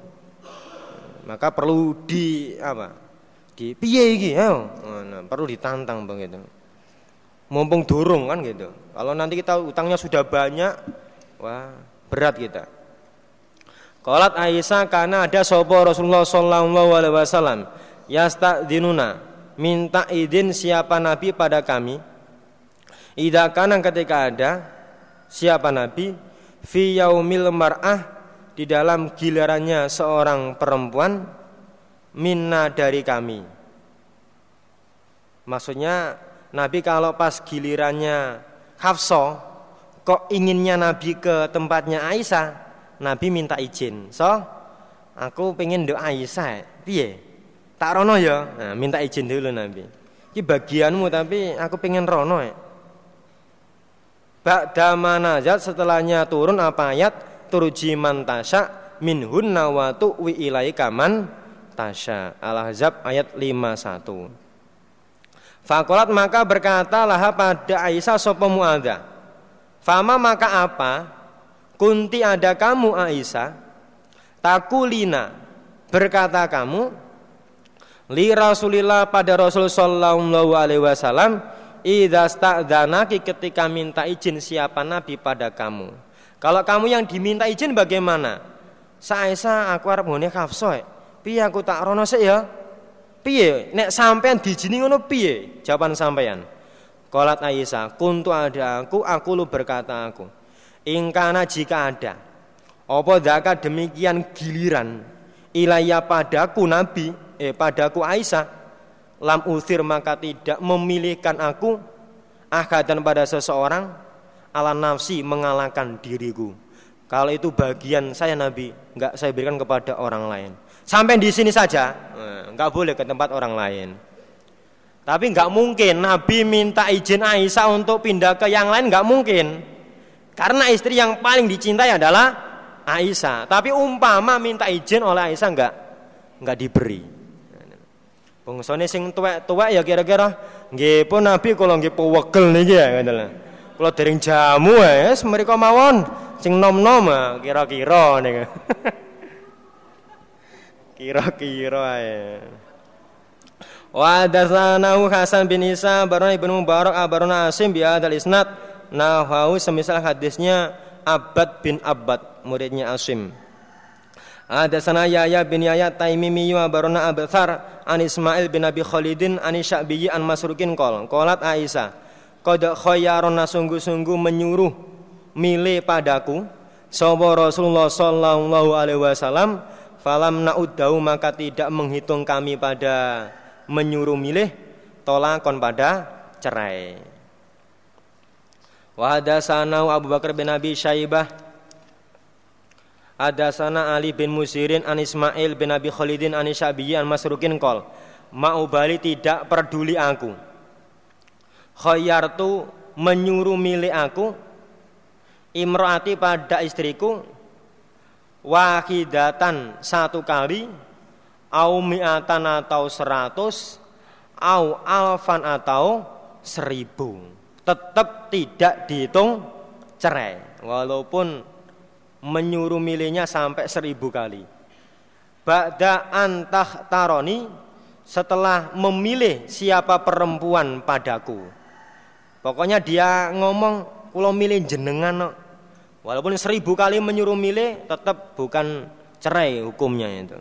Maka perlu di apa? Di piye iki? Nah, perlu ditantang begitu. Mumpung durung kan gitu. Kalau nanti kita utangnya sudah banyak, wah berat kita. Qalat Aisyah karena ada sopo Rasulullah sallallahu alaihi wasallam yastadzinuna minta izin siapa nabi pada kami Ida kanan ketika ada siapa nabi fi yaumil mar'ah di dalam gilirannya seorang perempuan minna dari kami. Maksudnya Nabi kalau pas gilirannya Hafsa kok inginnya Nabi ke tempatnya Aisyah, Nabi minta izin. So, aku pengen doa Aisyah. Piye? Tak rono ya. Nah, minta izin dulu Nabi. Ini bagianmu tapi aku pengen rono ya. Ba'da manazat setelahnya turun apa ayat turji man tasya minhun nawatu wi ilaika man tasya. Al-Ahzab ayat 51. Fakolat maka berkata lah pada Aisyah sopo muadha. Fama maka apa? Kunti ada kamu Aisyah. Takulina berkata kamu li Rasulillah pada Rasul sallallahu alaihi wasallam Idza sta'dzanaki ketika minta izin siapa nabi pada kamu. Kalau kamu yang diminta izin bagaimana? Saesa aku arep ngene kafso. Piye aku tak rono sik ya? Piye nek sampean dijini ngono piye? Jawaban sampean. Qalat Aisyah, kuntu ada aku, aku lu berkata aku. Ingkana jika ada. Apa daka demikian giliran ilaya padaku Nabi, eh padaku Aisyah lam usir maka tidak memilihkan aku dan pada seseorang ala nafsi mengalahkan diriku. Kalau itu bagian saya Nabi, nggak saya berikan kepada orang lain. Sampai di sini saja, eh, nggak boleh ke tempat orang lain. Tapi nggak mungkin Nabi minta izin Aisyah untuk pindah ke yang lain nggak mungkin. Karena istri yang paling dicintai adalah Aisyah. Tapi umpama minta izin oleh Aisyah nggak nggak diberi. Bangsane sing tuwek-tuwek ya kira-kira nggih pun Nabi kula nggih pewegel niki ya ngoten lho. Kula dereng jamu wis mriko mawon sing nom-nom kira-kira niku. Kira-kira ya. Wa hadatsanahu Hasan bin Isa barana Ibnu Mubarak abarana Asim bi hadzal isnad nahawu semisal hadisnya Abad bin Abad muridnya Asim. Ada sana Yahya bin Yahya Taimimi wa barona Abthar an Ismail bin Abi Khalidin an Sya'bi an Masrukin qol. Qalat Aisyah qad khayyarona sungguh-sungguh menyuruh milih padaku sapa Rasulullah sallallahu alaihi wasallam falam na'uddahu maka tidak menghitung kami pada menyuruh milih tolakon pada cerai. Wa hadatsana Abu Bakar bin Abi Syaibah ada sana Ali bin Musirin an Ismail bin Abi Khalidin an Syabiyi an Masrukin kol. Mau bali tidak peduli aku. Khayyartu menyuruh milik aku imroati pada istriku wahidatan satu kali au mi'atan atau seratus au alfan atau seribu tetap tidak dihitung cerai walaupun menyuruh milihnya sampai seribu kali. Ba'da antah taroni setelah memilih siapa perempuan padaku. Pokoknya dia ngomong kalau milih jenengan Walaupun seribu kali menyuruh milih tetap bukan cerai hukumnya itu.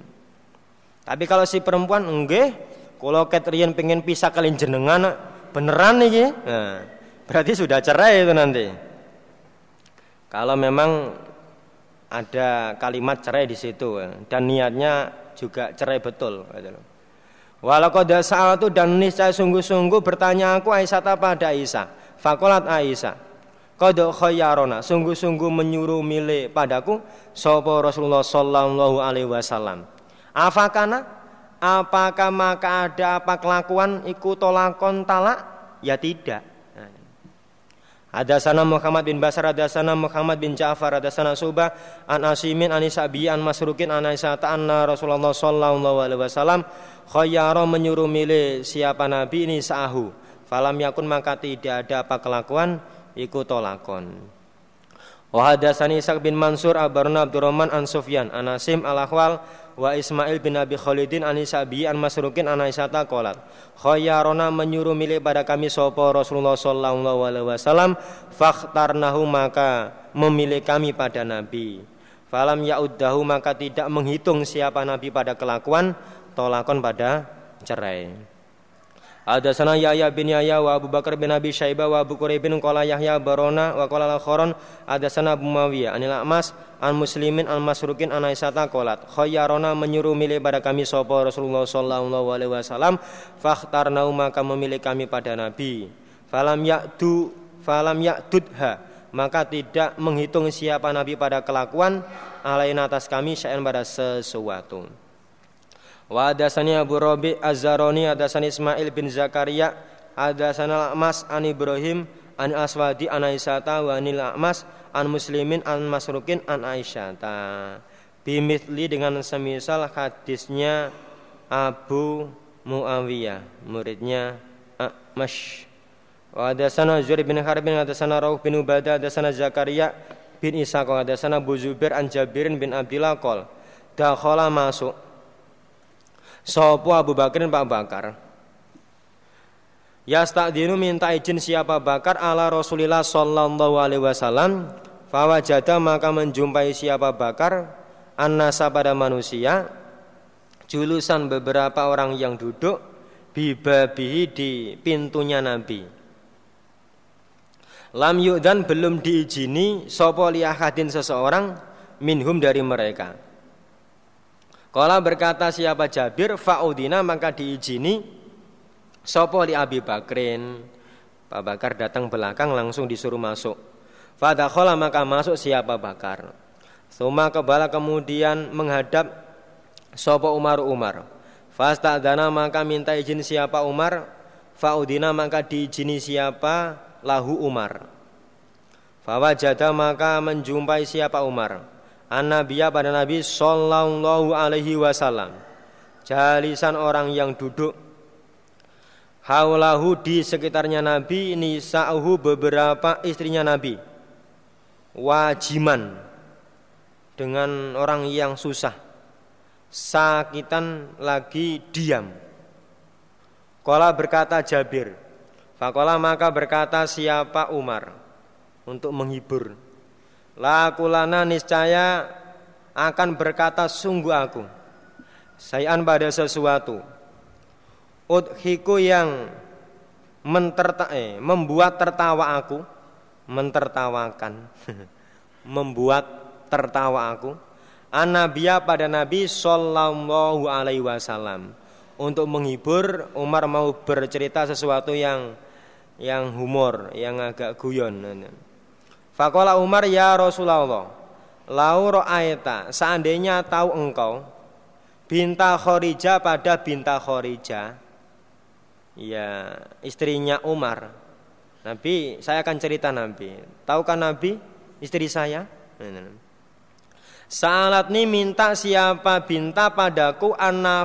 Tapi kalau si perempuan enggak, kalau Catherine pengen pisah kalian jenengan beneran nih, nah, berarti sudah cerai itu nanti. Kalau memang ada kalimat cerai di situ dan niatnya juga cerai betul Walau kau saat itu dan niscaya sungguh-sungguh bertanya aku Aisyah pada Aisyah. Fakolat Aisyah. Qad khayyarona sungguh-sungguh menyuruh milih padaku sapa Rasulullah sallallahu alaihi wasallam. Afakana apakah maka ada apa kelakuan ikut tolakon talak? Ya tidak. Ada sana Muhammad bin Basar, ada sana Muhammad bin Ja'far, ada sana Subah, an Asimin, an Isabi, an Masrukin, an Aisyata, anna Rasulullah Sallallahu Alaihi Wasallam khayyara menyuruh milih siapa Nabi ini sahu Falam yakun maka tidak ada apa kelakuan iku tolakon. Wa hadatsani Ishaq bin Mansur abarna Abdurrahman an Sufyan an Asim al Ahwal wa Ismail bin Abi Khalidin an Isabi an Masrukin an Aisyata qalat khayyarona menyuruh milik pada kami sapa Rasulullah sallallahu alaihi wasallam fakhtarnahu maka memilih kami pada nabi. Falam yauddahu maka tidak menghitung siapa nabi pada kelakuan tolakon pada cerai ada sana Yahya bin Yahya wa Abu Bakar bin Abi Syaibah wa Abu Quraib bin qala Yahya barona wa qala al ada sana Abu Mawiyah anil Amas an muslimin al masrukin an Aisyata qalat khayyarona menyuruh milih pada kami sapa Rasulullah sallallahu alaihi wasallam. Fakhtarnau maka memilih kami pada nabi. Falam ya'tu falam ya'tudha maka tidak menghitung siapa nabi pada kelakuan. Alain atas kami syai'an pada sesuatu Wa hadasani Abu Rabi Az-Zaroni hadasani Ismail bin Zakaria hadasana Mas an Ibrahim an Aswadi an Aisyata wa anil Mas an Muslimin an Masrukin an Aisyata. Bimithli dengan semisal hadisnya Abu Muawiyah muridnya Mash wa hadasana Zuhair bin Harb bin Rauf bin Ubadah hadasana Zakaria bin Isa hadasana Abu Zubair an Jabirin bin Abdillah qol dakhala masuk Sopo Abu Bakar Pak Bakar. Yasta'dinu minta izin siapa Bakar ala Rasulillah sallallahu alaihi wasallam fawajada maka menjumpai siapa Bakar annasa pada manusia julusan beberapa orang yang duduk bibabihi di pintunya Nabi. Lam dan belum diizini sopo liyahadin seseorang minhum dari mereka. Kala berkata siapa Jabir faudina maka diizini sopo li Abi Bakrin. Pak Bakar datang belakang langsung disuruh masuk. Fadakhala maka masuk siapa Bakar. Suma kebala kemudian menghadap sopo Umar Umar. dana maka minta izin siapa Umar. Faudina maka diizini siapa lahu Umar. Fawajada maka menjumpai siapa Umar an-nabiya pada Nabi sallallahu alaihi wasallam. Jalisan orang yang duduk haulahu di sekitarnya Nabi nisa'uhu beberapa istrinya Nabi. Wajiman dengan orang yang susah. Sakitan lagi diam. Kala berkata Jabir. Fakola maka berkata siapa Umar untuk menghibur Lakulana niscaya akan berkata sungguh aku. Sayan pada sesuatu. Udhiku yang menterta, eh, membuat tertawa aku Mentertawakan Membuat tertawa aku Anabiya pada Nabi Sallallahu alaihi wasallam. Untuk menghibur Umar mau bercerita sesuatu yang Yang humor Yang agak guyon Fakola Umar ya Rasulullah Lau ro'aita Seandainya tahu engkau Binta Khorija pada Binta Khorija Ya istrinya Umar. Nabi saya akan cerita Nabi. Tahukah Nabi istri saya? Salat ini minta siapa binta padaku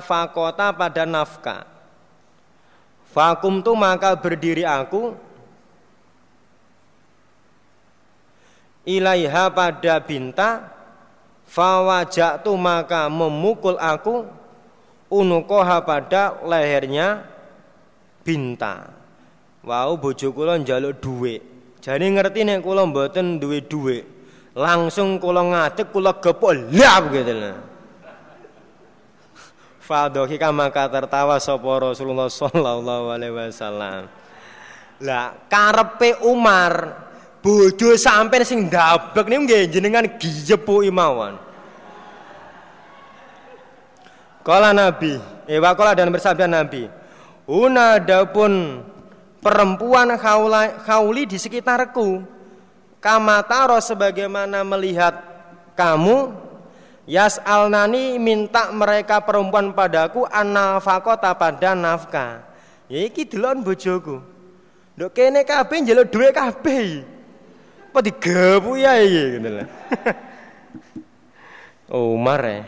fakota pada nafkah. Fakum tu maka berdiri aku ilaiha pada binta fawajatu maka memukul aku unukoha pada lehernya binta. Wau bojo kula njaluk dhuwit jane ngerti nek kula mboten duwe dhuwit langsung kula ngadeg kula gepok lap gitu Fadhika maka tertawa sapa Rasulullah sallallahu alaihi wasallam. Lah karepe Umar Bodoh sampai sing ndabek niku nggih jenengan gijepuki mawon. Kala Nabi, eh wakola dan bersabda Nabi, Una pun perempuan khawla, khawli di sekitarku. Kamataro sebagaimana melihat kamu Yas alnani minta mereka perempuan padaku anafakota pada nafkah. Ya iki delon bojoku. Nduk kene kabeh njaluk dhuwit kabeh. Apa digebu ya iki gitu lah. Umar ya.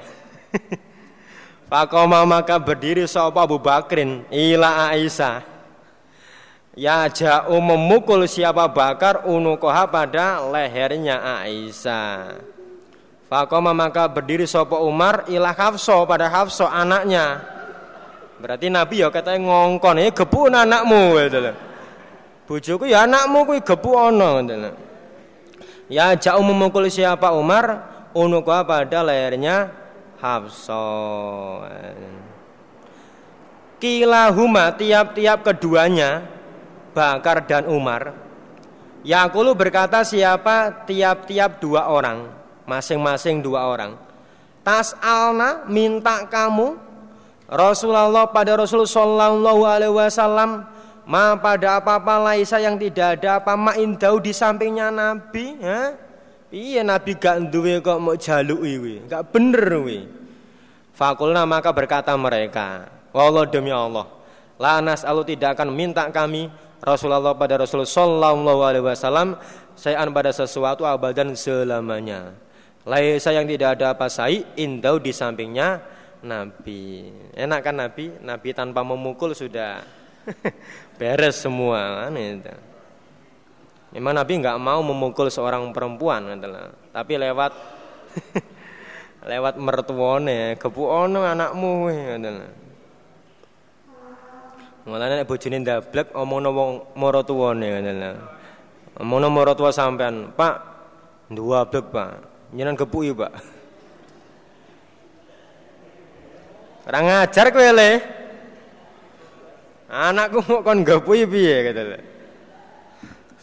Fakoma maka berdiri sapa Abu Bakrin ila Aisyah. Ya ja'u memukul siapa bakar unukoha pada lehernya Aisyah. Fakoma maka berdiri sopo Umar ilah Hafso pada Hafso anaknya. Berarti Nabi ya katanya ngongkon ini gepu anakmu gitu loh. Bujuku ya anakmu kuwi gepu ono gitu loh. Ya jauh memukul siapa Umar? Unukoha pada lehernya Hafso. Kilahuma tiap-tiap keduanya Bakar dan Umar Yakulu berkata siapa? Tiap-tiap dua orang Masing-masing dua orang. Tas alna minta kamu. Rasulullah pada Rasul Sallallahu Alaihi Wasallam Ma pada apa-apa laisa yang tidak ada apa Ma indau di sampingnya Nabi ya? Iya Nabi gak duwe kok mau jaluk iwi Gak bener wi Fakulna maka berkata mereka Wallah demi Allah Lanas alu tidak akan minta kami Rasulullah pada Rasul Sallallahu Alaihi Wasallam sayan pada sesuatu abadan selamanya. Laisa yang tidak ada apa sai indau di sampingnya Nabi. Enak kan Nabi? Nabi tanpa memukul sudah beres semua kan itu. Memang Nabi nggak mau memukul seorang perempuan adalah, tapi lewat lewat mertuane, kepu ono anakmu adalah. Mulane nek bojone ndablek omongno wong mara tuwane ngono Omongno mara sampean, Pak, ndablek, Pak. Nyenan kepuki, Pak. Ora ngajar kowe le. Anakku mau kon gepui piye kata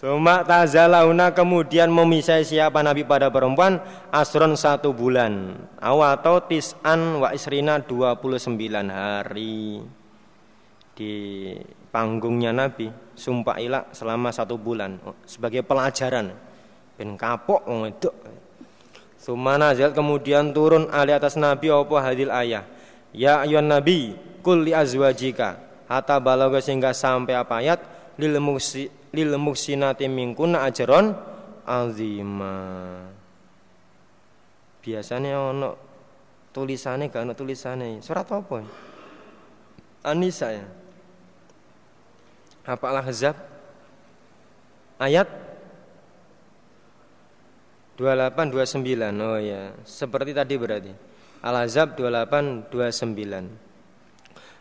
Suma tazalauna kemudian memisai siapa Nabi pada perempuan asron satu bulan. Atau tis'an wa isrina 29 hari. Di panggungnya Nabi sumpah ilah selama satu bulan. Sebagai pelajaran. Ben kapok wong Sumana nazal kemudian turun ali atas Nabi apa hadil ayah? Ya ayuhan Nabi kul li azwajika hatta balaga sehingga sampai apa ayat lil muksi lil muksinati minkuna ajron azima biasanya ono tulisannya gak ono tulisannya surat apa Anisa ya apa Al-Ahzab ayat 28 29. Oh ya, seperti tadi berarti. Al-Ahzab 28 29.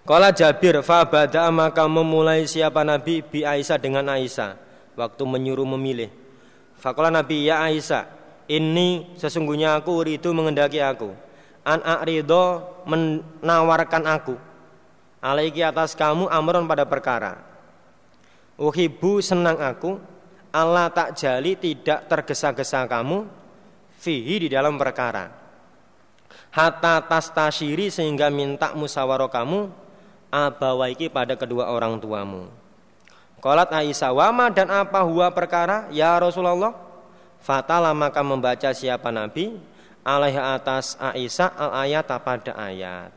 Kala Jabir fa bada maka memulai siapa Nabi? Bi Aisyah dengan Aisyah. Waktu menyuruh memilih. Fakola Nabi ya Aisyah, ini sesungguhnya aku itu mengendaki aku. An a'rido menawarkan aku. Alaiki atas kamu amron pada perkara. Uhibu senang aku. Allah tak jali tidak tergesa-gesa kamu Fihi di dalam perkara. Hatta tas tasiri sehingga minta musyawarah kamu Abawaiki pada kedua orang tuamu. Kolat Aisyah wama dan apa huwa perkara Ya Rasulullah? Fatala maka membaca siapa Nabi? Alaih atas Aisyah al ayat pada ayat.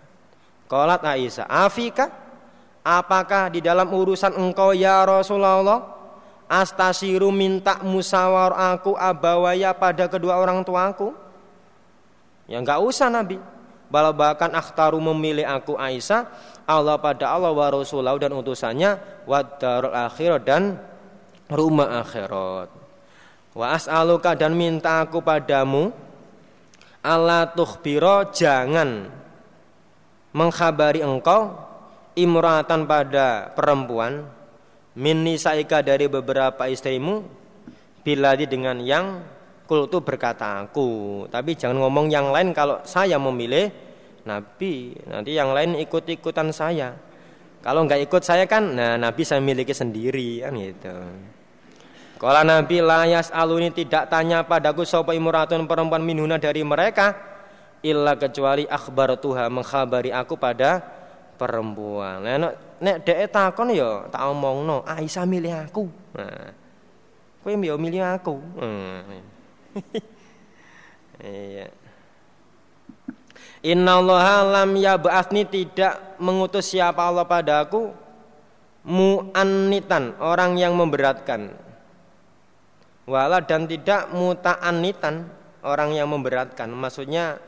Kolat Aisyah Afika? Apakah di dalam urusan engkau ya Rasulullah? Astasiru minta musawar aku abawaya pada kedua orang tuaku? Ya enggak usah Nabi Bahkan akhtaru memilih aku Aisyah Allah pada Allah wa Rasulullah dan utusannya Wadarul akhirat dan rumah akhirat. Wa as'aluka dan minta aku padamu Allah tukhbiro jangan Mengkhabari engkau imratan pada perempuan min nisaika dari beberapa istrimu bila dengan yang kultu berkata aku tapi jangan ngomong yang lain kalau saya memilih nabi nanti yang lain ikut-ikutan saya kalau nggak ikut saya kan nah nabi saya miliki sendiri kan gitu kalau nabi layas aluni tidak tanya padaku sopa imratun perempuan minuna dari mereka illa kecuali akhbar Tuhan mengkhabari aku pada perempuan. Nah, nek dhek takon ya tak omongno, Aisyah milih aku. Nah. Yo milih aku. Hmm. Iya. Inna Allah lam yab'athni tidak mengutus siapa Allah padaku mu'annitan orang yang memberatkan wala dan tidak muta'annitan orang yang memberatkan maksudnya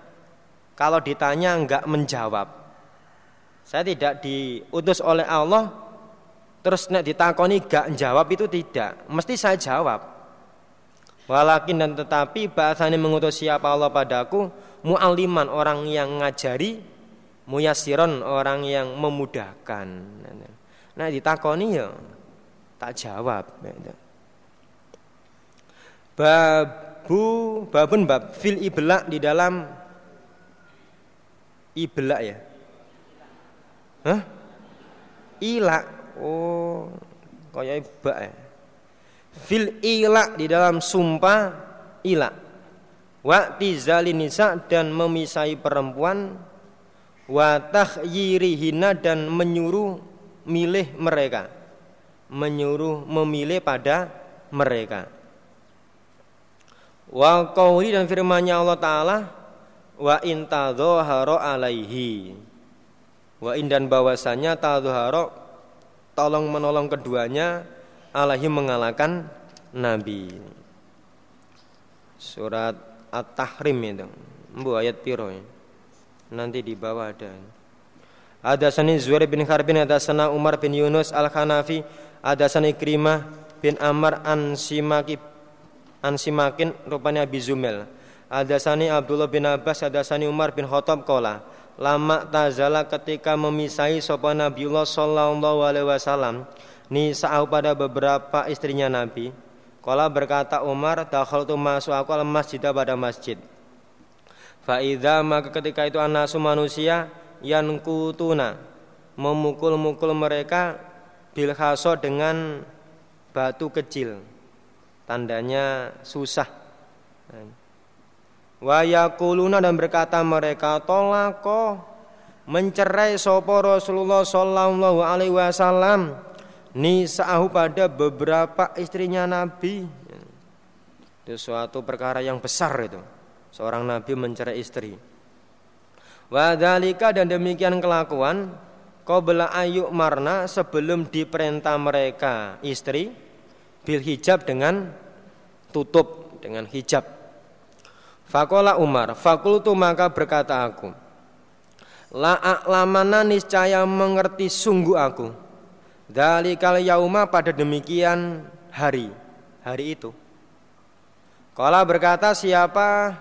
kalau ditanya enggak menjawab saya tidak diutus oleh Allah Terus nek ditakoni gak jawab itu tidak, mesti saya jawab. Walakin dan tetapi bahasanya mengutus siapa Allah padaku mu'aliman orang yang ngajari muyasiron orang yang memudahkan. Nah ditakoni ya tak jawab. Babu babun bab fil ibla di dalam ibla ya. Hah? Ila. Oh, kayak iba ya. Fil ila di dalam sumpah ila. Wa tizali nisa dan memisai perempuan wa takhyirihina dan menyuruh milih mereka. Menyuruh memilih pada mereka. Wa qauli dan firman-Nya Allah taala wa in tadhahara alaihi wa in dan bahwasanya tadhahara tolong menolong keduanya alaihi mengalahkan nabi. Surat at-tahrim itu. Bu ayat piro ya. nanti di bawah ada ada sani Zuhair bin Harbin ada sana Umar bin Yunus al-Hanafi ada sani Ikrimah bin Amr an Simaki an Simakin rupanya Abi Zumel Hadasani Abdullah bin Abbas Hadasani Umar bin Khattab kola Lama tazala ketika memisahi sopan Nabiullah Sallallahu alaihi wasallam Nisa'u pada beberapa istrinya Nabi. Kola berkata Umar Dakhal tu masuk aku al masjid pada masjid. Fa'idha maka ketika itu anasu manusia Yang kutuna Memukul-mukul mereka Bilhaso dengan batu kecil. Tandanya susah. Wayakuluna dan berkata mereka tolako mencerai sopo Rasulullah Sallallahu Alaihi Wasallam nisa'ahu pada beberapa istrinya Nabi. Itu suatu perkara yang besar itu. Seorang Nabi mencerai istri. Wadalika dan demikian kelakuan bela ayuk marna sebelum diperintah mereka istri bil hijab dengan tutup dengan hijab. Fakola Umar, fakultu maka berkata aku, La niscaya mengerti sungguh aku. Dalikal yauma pada demikian hari, hari itu. Kala berkata siapa?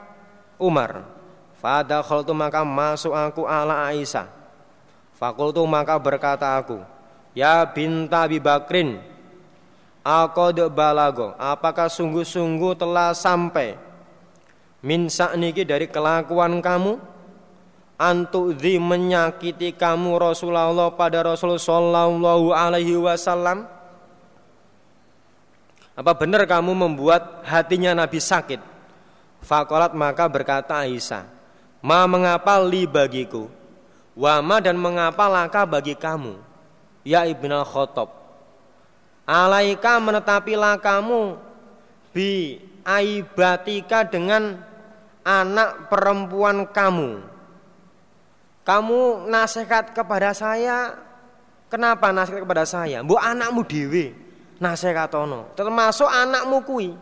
Umar. Fada khaltu maka masuk aku ala Aisyah. Fakultu maka berkata aku, Ya binta Bakrin, Aku balago, apakah sungguh-sungguh telah sampai min niki dari kelakuan kamu di menyakiti kamu Rasulullah pada Rasul sallallahu alaihi wasallam. Apa benar kamu membuat hatinya Nabi sakit? Fakolat maka berkata Aisyah Ma mengapa li bagiku? Wama dan mengapa laka bagi kamu Ya Ibn al-Khotob Alaika menetapilah kamu Bi aibatika dengan anak perempuan kamu. Kamu nasihat kepada saya, kenapa nasihat kepada saya? Bu anakmu dewi, nasihat ono, termasuk anakmu kui.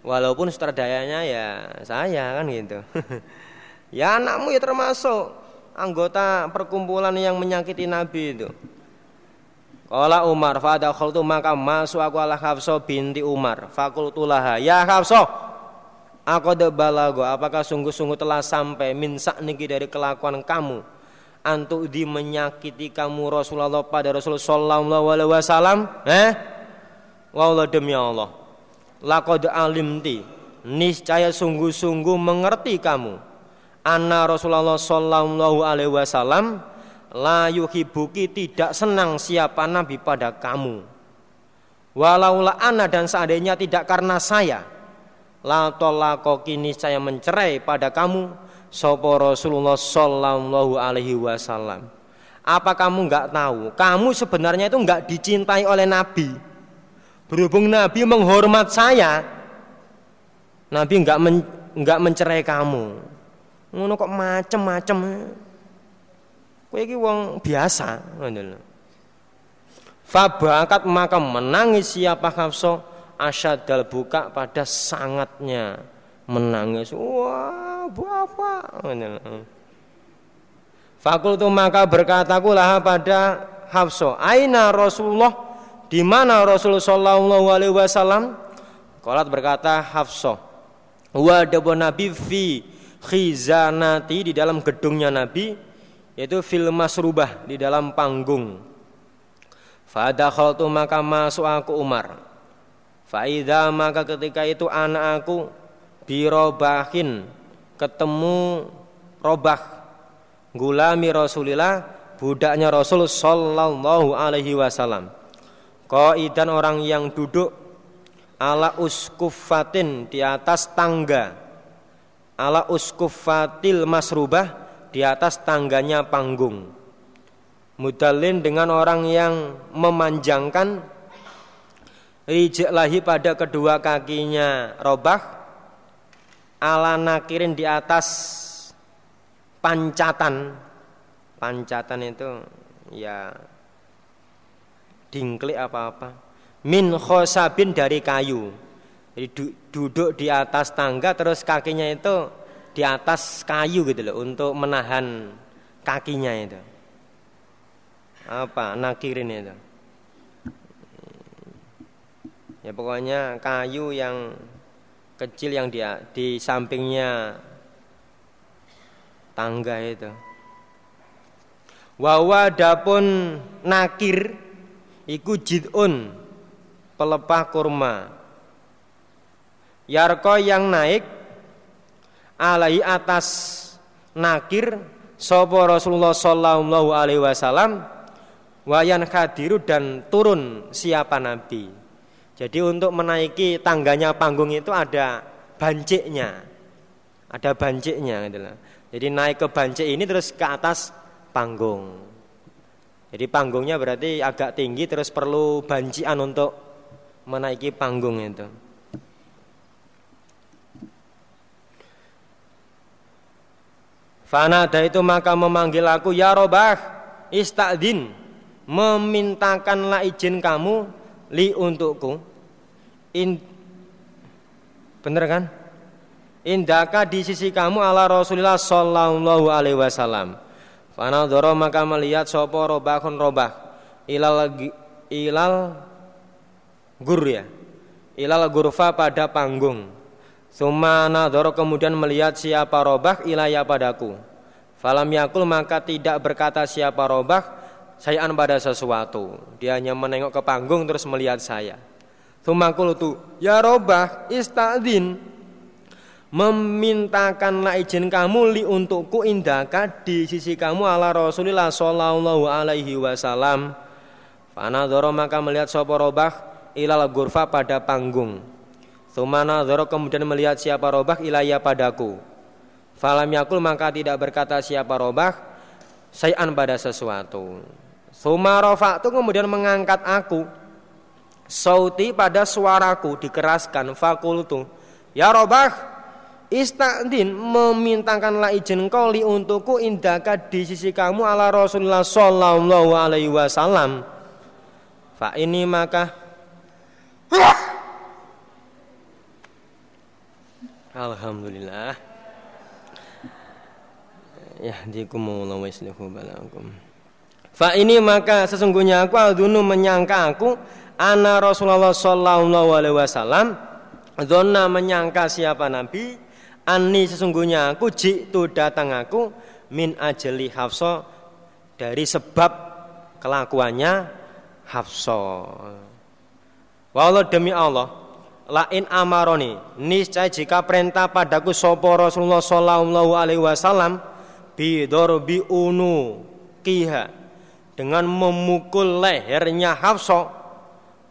Walaupun sutradayanya ya saya kan gitu. ya anakmu ya termasuk anggota perkumpulan yang menyakiti Nabi itu. Kala Umar fadakhaltu maka masuk aku ala Hafsah binti Umar. Fakultulaha ya Hafsah Aqad balago apakah sungguh-sungguh telah sampai min niki dari kelakuan kamu? Antuk di menyakiti kamu Rasulullah pada Rasul sallallahu alaihi wasallam eh? Wallah demi Allah. Laqad alimti niscaya sungguh-sungguh mengerti kamu. Anna Rasulullah sallallahu alaihi wasallam la yuhibuki tidak senang siapa nabi pada kamu. Walaulah ana dan seandainya tidak karena saya la tolako kini saya mencerai pada kamu sopo Rasulullah Sallallahu Alaihi Wasallam. Apa kamu nggak tahu? Kamu sebenarnya itu nggak dicintai oleh Nabi. Berhubung Nabi menghormat saya, Nabi nggak men, nggak mencerai kamu. Ngono kok macem-macem. Kowe iki wong biasa, ngono Fabakat maka menangis siapa Hafsah asyadal buka pada sangatnya menangis. Wah, bapak. Fakultu maka berkataku lah pada Hafsa, "Aina Rasulullah?" Di mana Rasulullah sallallahu alaihi wasallam? Qalat berkata Hafsa, "Wa Nabi fi khizanati di dalam gedungnya Nabi yaitu fil masrubah di dalam panggung. Fadakhaltu maka masuk aku Umar. Faida maka ketika itu anak aku birobahin ketemu robah gulami Rasulillah budaknya Rasul sallallahu alaihi wasallam. Qaidan orang yang duduk ala uskufatin di atas tangga. Ala uskufatil masrubah di atas tangganya panggung. Mudalin dengan orang yang memanjangkan lahi pada kedua kakinya. Robah. Ala nakirin di atas pancatan. Pancatan itu ya dingklik apa-apa. Min khosabin dari kayu. Jadi duduk di atas tangga terus kakinya itu di atas kayu gitu loh untuk menahan kakinya itu. Apa? Nakirin itu ya pokoknya kayu yang kecil yang dia di sampingnya tangga itu wawa dapun nakir iku jidun pelepah kurma yarko yang naik alai atas nakir sopo Rasulullah Sallallahu Alaihi Wasallam wayan khadiru dan turun siapa nabi. Jadi untuk menaiki tangganya panggung itu ada banciknya. Ada banciknya gitu. Jadi naik ke bancik ini terus ke atas panggung. Jadi panggungnya berarti agak tinggi terus perlu bancian untuk menaiki panggung itu. Fana itu maka memanggil aku ya robah istadin memintakanlah izin kamu li untukku in bener kan? Indaka di sisi kamu ala Rasulullah sallallahu alaihi wasallam. Doro maka melihat sopo robahun robah. Ilal ilal gur ya. Ilal gurfa pada panggung. Sumana doro kemudian melihat siapa robah ilaya padaku. Falam yakul maka tidak berkata siapa robah sayaan pada sesuatu. Dia hanya menengok ke panggung terus melihat saya. Tumakul tu ya robah istadin memintakanlah izin kamu li untukku indaka di sisi kamu ala Rasulullah sallallahu alaihi wasallam. Fana doro maka melihat sopo robah ilal gurfa pada panggung. Sumana doro kemudian melihat siapa robah ilaya padaku. Falam yakul maka tidak berkata siapa robah sayan pada sesuatu. Sumarofa itu kemudian mengangkat aku Sauti pada suaraku dikeraskan fakultu Ya robah Istadin memintakanlah izin kau li untukku indaka di sisi kamu ala Rasulullah Sallallahu Alaihi Wasallam. Fa ini maka Alhamdulillah. Ya wa islihu balakum. Fa ini maka sesungguhnya aku aldunu menyangka aku ana Rasulullah sallallahu alaihi wasallam donna menyangka siapa nabi ani sesungguhnya aku jitu datang aku min ajeli Hafsa dari sebab kelakuannya Hafsa. Wallah demi Allah lain amaroni niscaya jika perintah padaku sopo Rasulullah sallallahu alaihi wasallam bi unu kiha dengan memukul lehernya Hafsa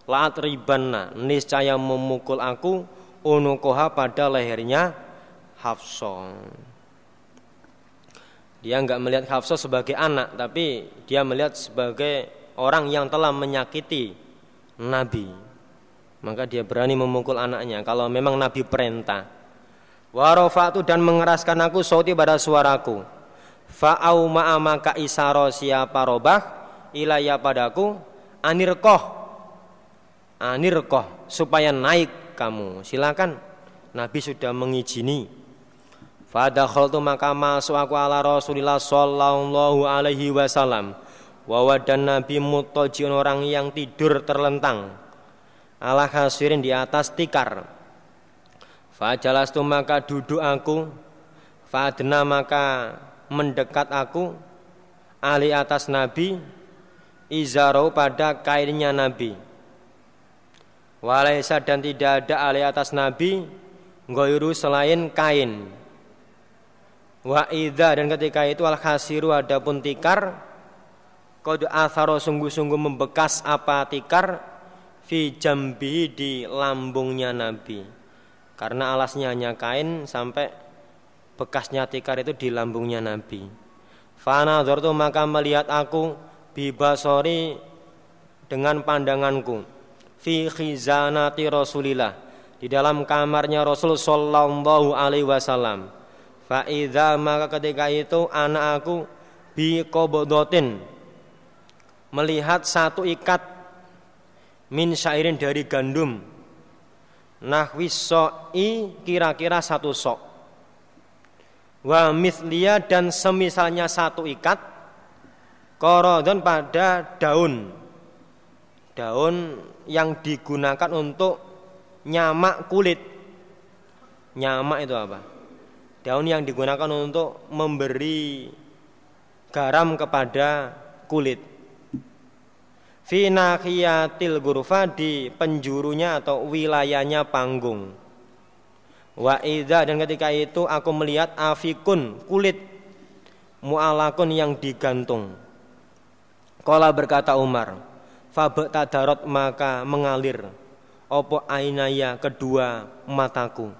laat ribanna. Niscaya memukul aku unukoha pada lehernya Hafsa. Dia enggak melihat Hafsa sebagai anak tapi dia melihat sebagai orang yang telah menyakiti Nabi. Maka dia berani memukul anaknya. Kalau memang Nabi perintah warofatu dan mengeraskan aku sauti pada suaraku. Fa'au ma'amaka isaro siapa robah? Ilaya padaku. Anirkoh anirkoh supaya naik kamu. Silakan. Nabi sudah mengizini Fadakhaltu maka masuk aku ala Rasulillah sallallahu alaihi wasallam. Wawa dan Nabi mutojiun orang yang tidur terlentang. Ala khasirin di atas tikar. Fajalastu maka duduk aku, fadna maka mendekat aku, ali atas Nabi, izaro pada kainnya Nabi. Walaisa dan tidak ada ali atas Nabi, goyru selain kain. Wa idha dan ketika itu al khasiru adapun tikar Kode atharo sungguh-sungguh membekas apa tikar fi jambi di lambungnya Nabi. Karena alasnya hanya kain sampai bekasnya tikar itu di lambungnya Nabi. Fana maka melihat aku bibasori dengan pandanganku fi khizanati Rasulillah. Di dalam kamarnya Rasul sallallahu alaihi wasallam. Fa maka ketika itu anak aku bi qobodotin melihat satu ikat min syairin dari gandum. Nahwis so'i kira-kira satu sok. Wa mithliya dan semisalnya satu ikat korodon pada daun. Daun yang digunakan untuk nyamak kulit nyamak itu apa daun yang digunakan untuk memberi garam kepada kulit fi nahiyatil gurfa di penjurunya atau wilayahnya panggung. Wa idza dan ketika itu aku melihat afikun kulit mu'alakun yang digantung. Kala berkata Umar, Fabek tadarot maka mengalir opo ainaya kedua mataku.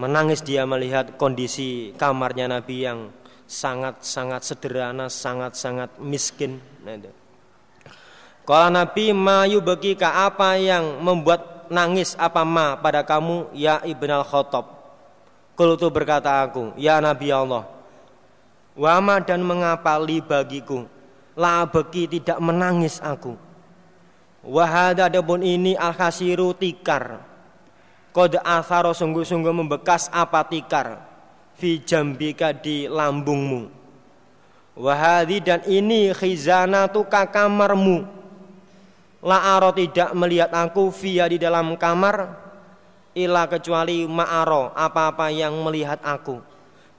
Menangis dia melihat kondisi kamarnya Nabi yang sangat-sangat sederhana, sangat-sangat miskin. Nah, kalau Nabi mayu ka apa yang membuat nangis apa ma pada kamu ya Ibn al-Khattab. Kultu berkata aku, ya Nabi Allah. Wama dan mengapa li bagiku la bagi tidak menangis aku. Wahada adapun ini al khasiru tikar. Kode asaro sungguh-sungguh membekas apa tikar fi jambika di lambungmu. Wahadi dan ini khizana tuka kamarmu La'aro tidak melihat aku via di dalam kamar Ila kecuali ma'aro apa-apa yang melihat aku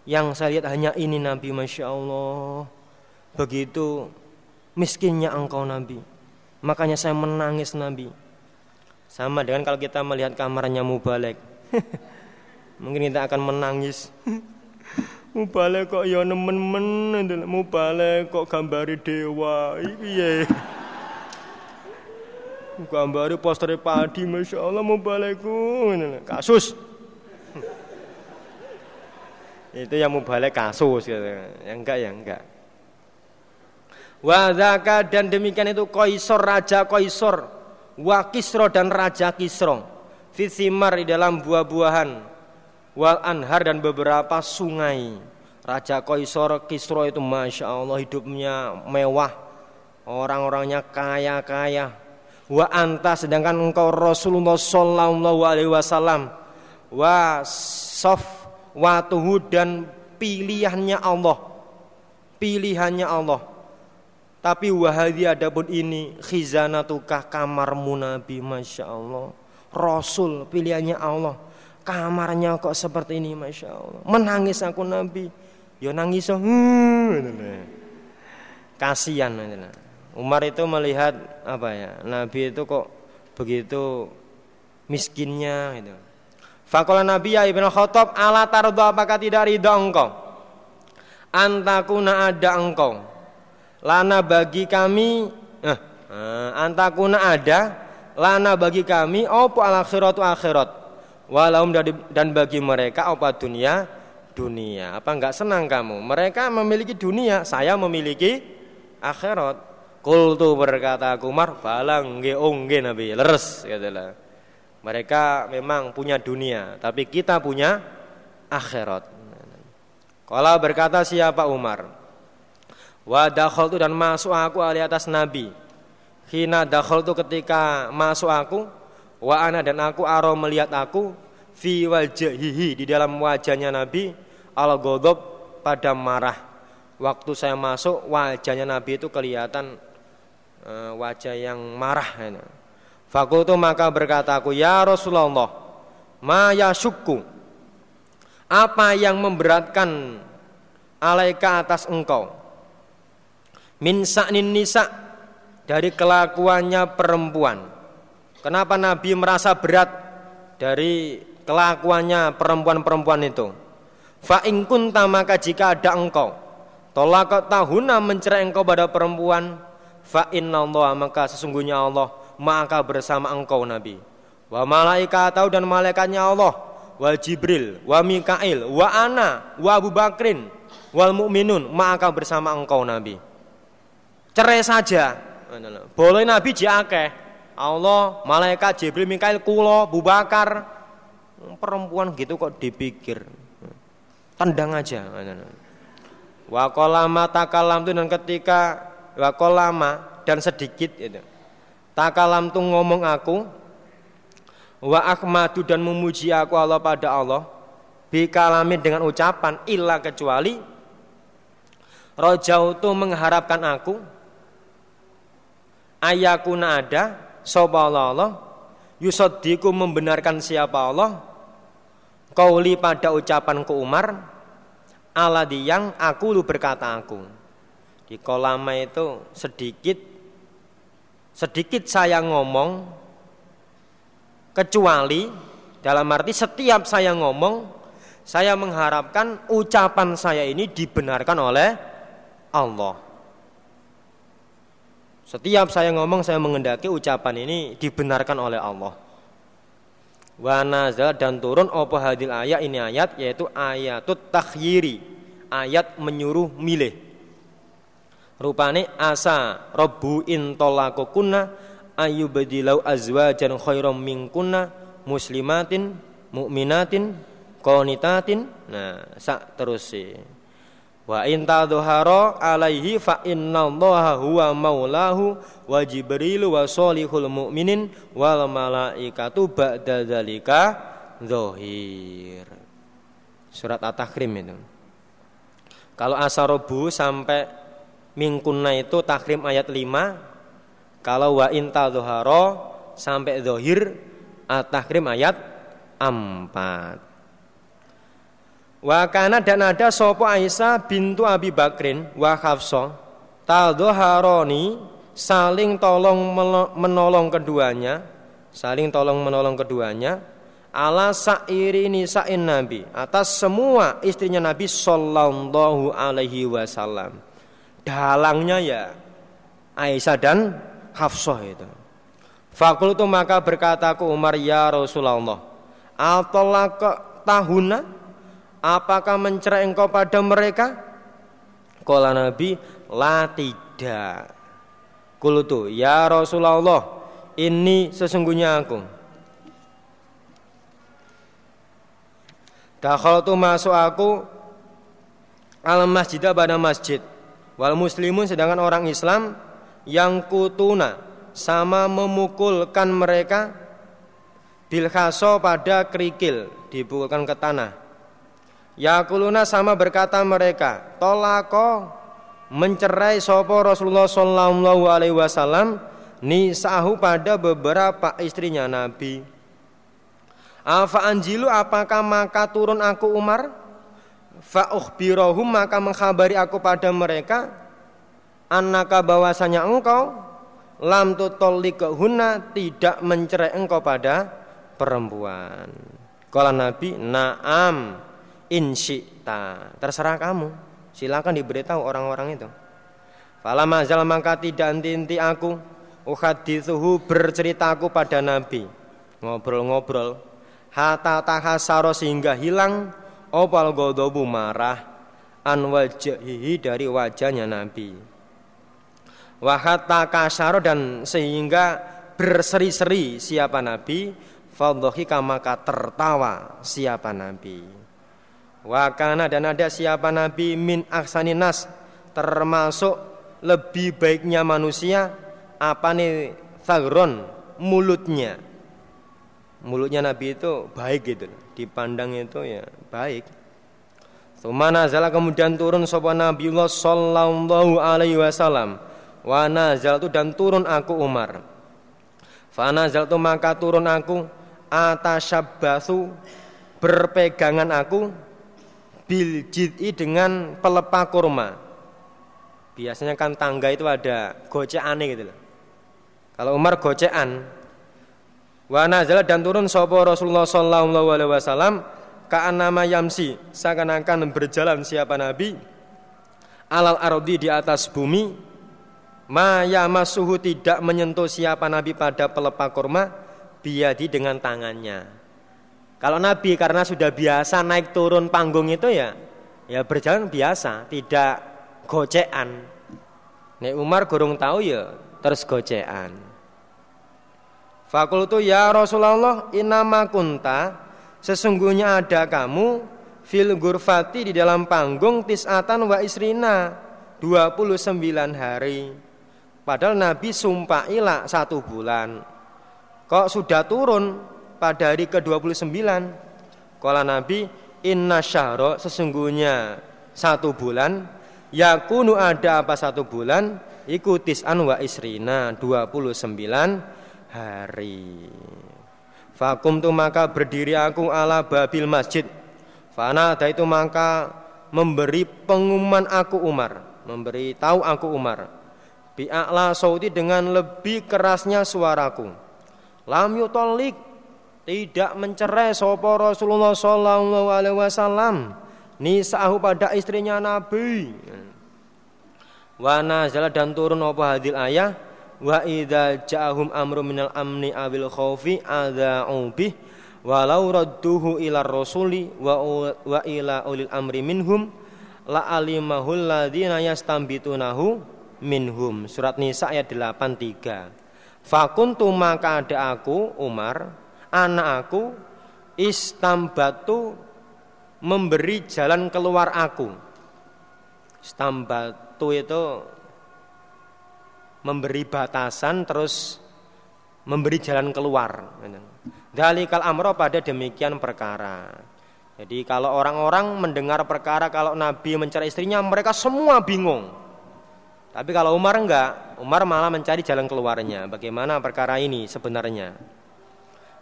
Yang saya lihat hanya ini Nabi Masya Allah Begitu miskinnya engkau Nabi. Makanya saya menangis Nabi. Sama dengan kalau kita melihat kamarnya Mubalek. Mungkin kita akan menangis. Mubalek kok ya nemen-men Mubalek kok gambari dewa. Iya Gambari poster padi Masya Allah mau balikku Kasus. Itu yang mau balik kasus gitu. Yang enggak ya enggak Wadaka dan demikian itu Koisor Raja Koisor Wa Kisro dan Raja Kisro Fisimar di dalam buah-buahan. Wal Anhar dan beberapa sungai. Raja Koisor Kisro itu Masya Allah hidupnya mewah. Orang-orangnya kaya-kaya. Wa anta sedangkan engkau Rasulullah sallallahu alaihi wasallam. Wa sof watuhu dan pilihannya Allah. Pilihannya Allah tapi wahadi adapun ini khizanatukah kamarmu Nabi? Masya Allah. Rasul pilihannya Allah. Kamarnya kok seperti ini Masya Allah. Menangis aku Nabi. Ya nangis oh. hmm. kasihan Umar itu melihat apa ya Nabi itu kok begitu miskinnya gitu. Fakola Nabi ya Ibnu Khattab ala tardo apakah tidak ridho engkau? Antakuna ada engkau Lana bagi kami eh, eh, Antakuna ada Lana bagi kami Opo al akhiratu akhirat Walau dan bagi mereka Opo dunia Dunia Apa enggak senang kamu Mereka memiliki dunia Saya memiliki akhirat Kultu berkata Umar, balang nge ongge Nabi, leres katalah. Mereka memang punya dunia, tapi kita punya akhirat. Kalau berkata siapa Umar? Wa tu dan masuk aku ali atas Nabi. Hina tu ketika masuk aku, wa ana dan aku aro melihat aku fi wajahihi di dalam wajahnya Nabi al godob pada marah waktu saya masuk wajahnya Nabi itu kelihatan uh, wajah yang marah. Ya. Fakultu maka berkata aku ya Rasulullah, ma syukku. Apa yang memberatkan alaika atas engkau? Min sa'nin nisa dari kelakuannya perempuan. Kenapa Nabi merasa berat dari kelakuannya perempuan-perempuan itu? Fa in kunta maka jika ada engkau tolak tahuna mencerai engkau pada perempuan fa Allah maka sesungguhnya Allah maka bersama engkau Nabi wa malaikatau dan malaikatnya Allah wa Jibril wa Mikail wa ana wa Abu Bakrin wal mukminun maka bersama engkau Nabi cerai saja. Boleh Nabi jiake Allah malaikat Jibril Mikail kulo Abu Bakar. Perempuan gitu kok dipikir. Tendang aja. Wakolama takalam itu dan ketika wakolama dan sedikit itu. Takalam tuh ngomong aku wa akmadu dan memuji aku Allah pada Allah bikalamin dengan ucapan ilah kecuali rojau tuh mengharapkan aku ayakuna ada sopa Allah, Allah membenarkan siapa Allah kauli pada ucapanku Umar Aladi yang aku lu berkata aku. Di kolama itu sedikit sedikit saya ngomong kecuali dalam arti setiap saya ngomong saya mengharapkan ucapan saya ini dibenarkan oleh Allah. Setiap saya ngomong saya mengendaki ucapan ini dibenarkan oleh Allah. Wa nazal dan turun apa hadil ayat ini ayat yaitu ayatut takhyiri, ayat menyuruh milih. Rupane asa rabbu in talaqakunna ayyubdilau azwajan khairam minkunna muslimatin mu'minatin qanitatin. Nah, sak terus sih. Wa in tadhhara alaihi fa innallaha huwa maulahu wa jibrilu wa solihul mu'minin wal malaikatu ba'da dzalika zahir. Surat At-Tahrim itu. Kalau asarobu sampai mingkunna itu tahrim ayat 5. Kalau wa in tadhhara sampai zahir At-Tahrim ayat 4. Wa kana dan ada sopo Aisyah bintu Abi Bakrin wa Hafsah tadhaharoni saling tolong menolong keduanya, saling tolong menolong keduanya ala sa'iri nisa'in Nabi atas semua istrinya Nabi sallallahu alaihi wasallam. Dalangnya ya Aisyah dan Hafsah itu. Fakultu maka berkataku Umar ya Rasulullah, "Atallaka tahuna?" Apakah mencerai engkau pada mereka? Kala Nabi, la tidak. Kulutu, ya Rasulullah, ini sesungguhnya aku. tu masuk aku al masjid pada masjid wal muslimun sedangkan orang Islam yang kutuna sama memukulkan mereka bil pada kerikil dipukulkan ke tanah Yakuluna sama berkata mereka, tolako mencerai sopo Rasulullah Sallallahu Alaihi Wasallam nisahu pada beberapa istrinya Nabi. Afa anjilu apakah maka turun aku Umar? Fa maka mengkhabari aku pada mereka Anaka bahwasanya engkau lam tutollikahunna tidak mencerai engkau pada perempuan. Kala Nabi, "Na'am." Insyita. Terserah kamu. Silakan diberitahu orang-orang itu. Fala mazal maka tidak inti aku uhadithuhu bercerita aku pada Nabi. Ngobrol-ngobrol. Hatta tahasaro sehingga hilang opal godobu marah an wajahihi dari wajahnya Nabi. Wahata kasaro dan sehingga berseri-seri siapa Nabi, fadhika maka tertawa siapa Nabi. Wakana dan ada siapa Nabi min aksaninas termasuk lebih baiknya manusia apa nih thagron mulutnya mulutnya Nabi itu baik gitu dipandang itu ya baik Sumana nazala kemudian turun sapa Nabiullah sallallahu alaihi wasallam. Wa nazaltu dan turun aku Umar. Fa nazaltu maka turun aku atashabbatsu berpegangan aku bil jid'i dengan pelepah kurma. Biasanya kan tangga itu ada gocean gitu loh. Kalau Umar gocean, wa nazala dan turun sapa Rasulullah sallallahu alaihi wasallam nama yamsi seakan-akan berjalan siapa nabi alal ardi di atas bumi maya masuhu tidak menyentuh siapa nabi pada pelepah kurma biadi dengan tangannya kalau nabi karena sudah biasa naik turun panggung itu ya ya berjalan biasa tidak gocean Nek Umar gorong tahu ya terus gocean Fakultu ya Rasulullah inama kunta Sesungguhnya ada kamu fil gurfati di dalam panggung tis'atan wa isrina 29 hari. Padahal Nabi sumpah ilah satu bulan. Kok sudah turun pada hari ke-29? Kala Nabi inna syahro sesungguhnya satu bulan yakunu ada apa satu bulan ikutis an wa isrina 29 hari. Fakum tu maka berdiri aku ala babil masjid. Fana ada itu maka memberi pengumuman aku Umar, memberi tahu aku Umar. Bi'a'la sauti dengan lebih kerasnya suaraku. Lam yutolik tidak mencerai sopo Rasulullah sallallahu alaihi wasallam. Nisahu pada istrinya Nabi. Wana nazala dan turun apa hadil ayah? Wa idza ja'ahum amru minal amni awil khaufi adza'u bih. Walau radduhu ila rasuli wa, wa ila ulil amri minhum la alimahul ladzina yastambitunahu minhum. Surat nisa ayat 83 fakuntu maka ada aku Umar anak aku istambatu memberi jalan keluar aku istambatu itu memberi batasan terus memberi jalan keluar. Dalikal amro pada demikian perkara. Jadi kalau orang-orang mendengar perkara kalau Nabi mencari istrinya mereka semua bingung. Tapi kalau Umar enggak, Umar malah mencari jalan keluarnya. Bagaimana perkara ini sebenarnya?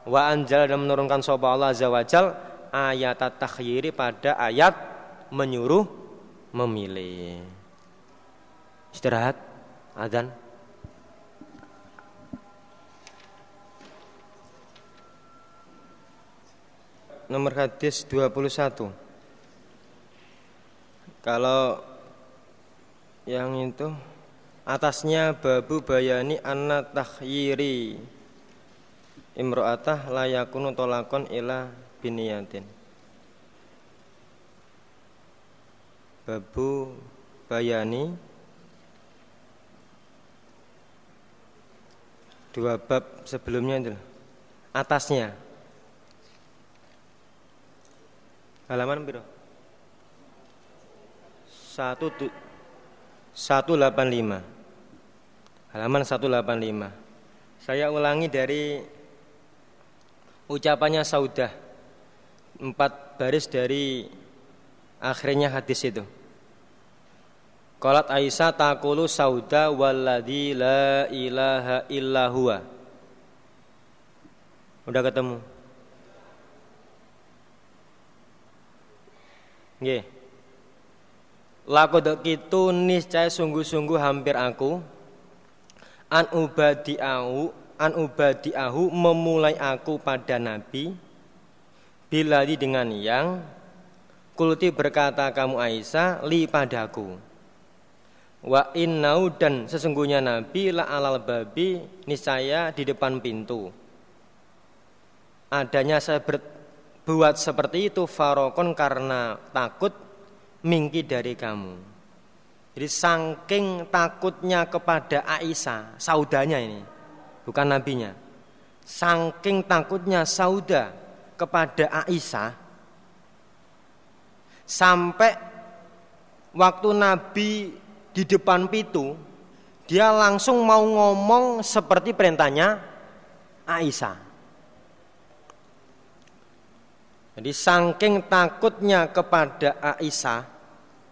Wa anjal dan menurunkan sopa Allah azza wajal ayat takhyiri pada ayat menyuruh memilih. Istirahat, adzan. nomor hadis 21 kalau yang itu atasnya babu bayani anna takhyiri imro'atah layakun tolakon ila biniyatin babu bayani dua bab sebelumnya itu atasnya Halaman berapa? Satu delapan lima. Halaman satu delapan lima. Saya ulangi dari ucapannya Saudah. Empat baris dari akhirnya hadis itu. Qalat Aisyah takulu sauda walladzi la ilaha illa huwa. Udah ketemu? Nggih. Lakod kitu niscaya sungguh-sungguh hampir aku an ubadi'ahu an ubadi'ahu memulai aku pada nabi bila dengan yang kulti berkata kamu Aisyah li padaku. Wa innau dan sesungguhnya nabi la alal babi niscaya di depan pintu. Adanya saya ber, buat seperti itu farokon karena takut mingki dari kamu. Jadi saking takutnya kepada Aisyah, saudanya ini, bukan nabinya. Saking takutnya sauda kepada Aisyah sampai waktu Nabi di depan pintu dia langsung mau ngomong seperti perintahnya Aisyah. Jadi saking takutnya kepada Aisyah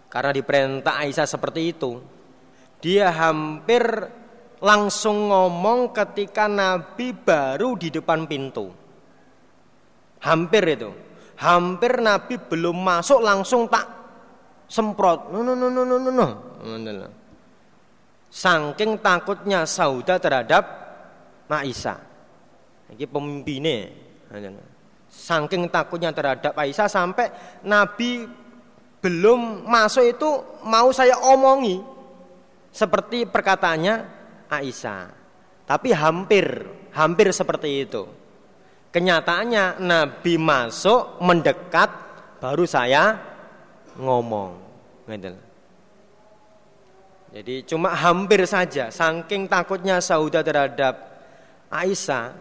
karena diperintah Aisyah seperti itu, dia hampir langsung ngomong ketika Nabi baru di depan pintu. Hampir itu. Hampir Nabi belum masuk langsung tak semprot. No no no no no no. no. Saking takutnya Sauda terhadap Aisyah. Ini pemimpinnya. Saking takutnya terhadap Aisyah sampai Nabi belum masuk itu mau saya omongi seperti perkataannya Aisyah. Tapi hampir, hampir seperti itu. Kenyataannya Nabi masuk mendekat baru saya ngomong. Jadi cuma hampir saja, saking takutnya Sauda terhadap Aisyah,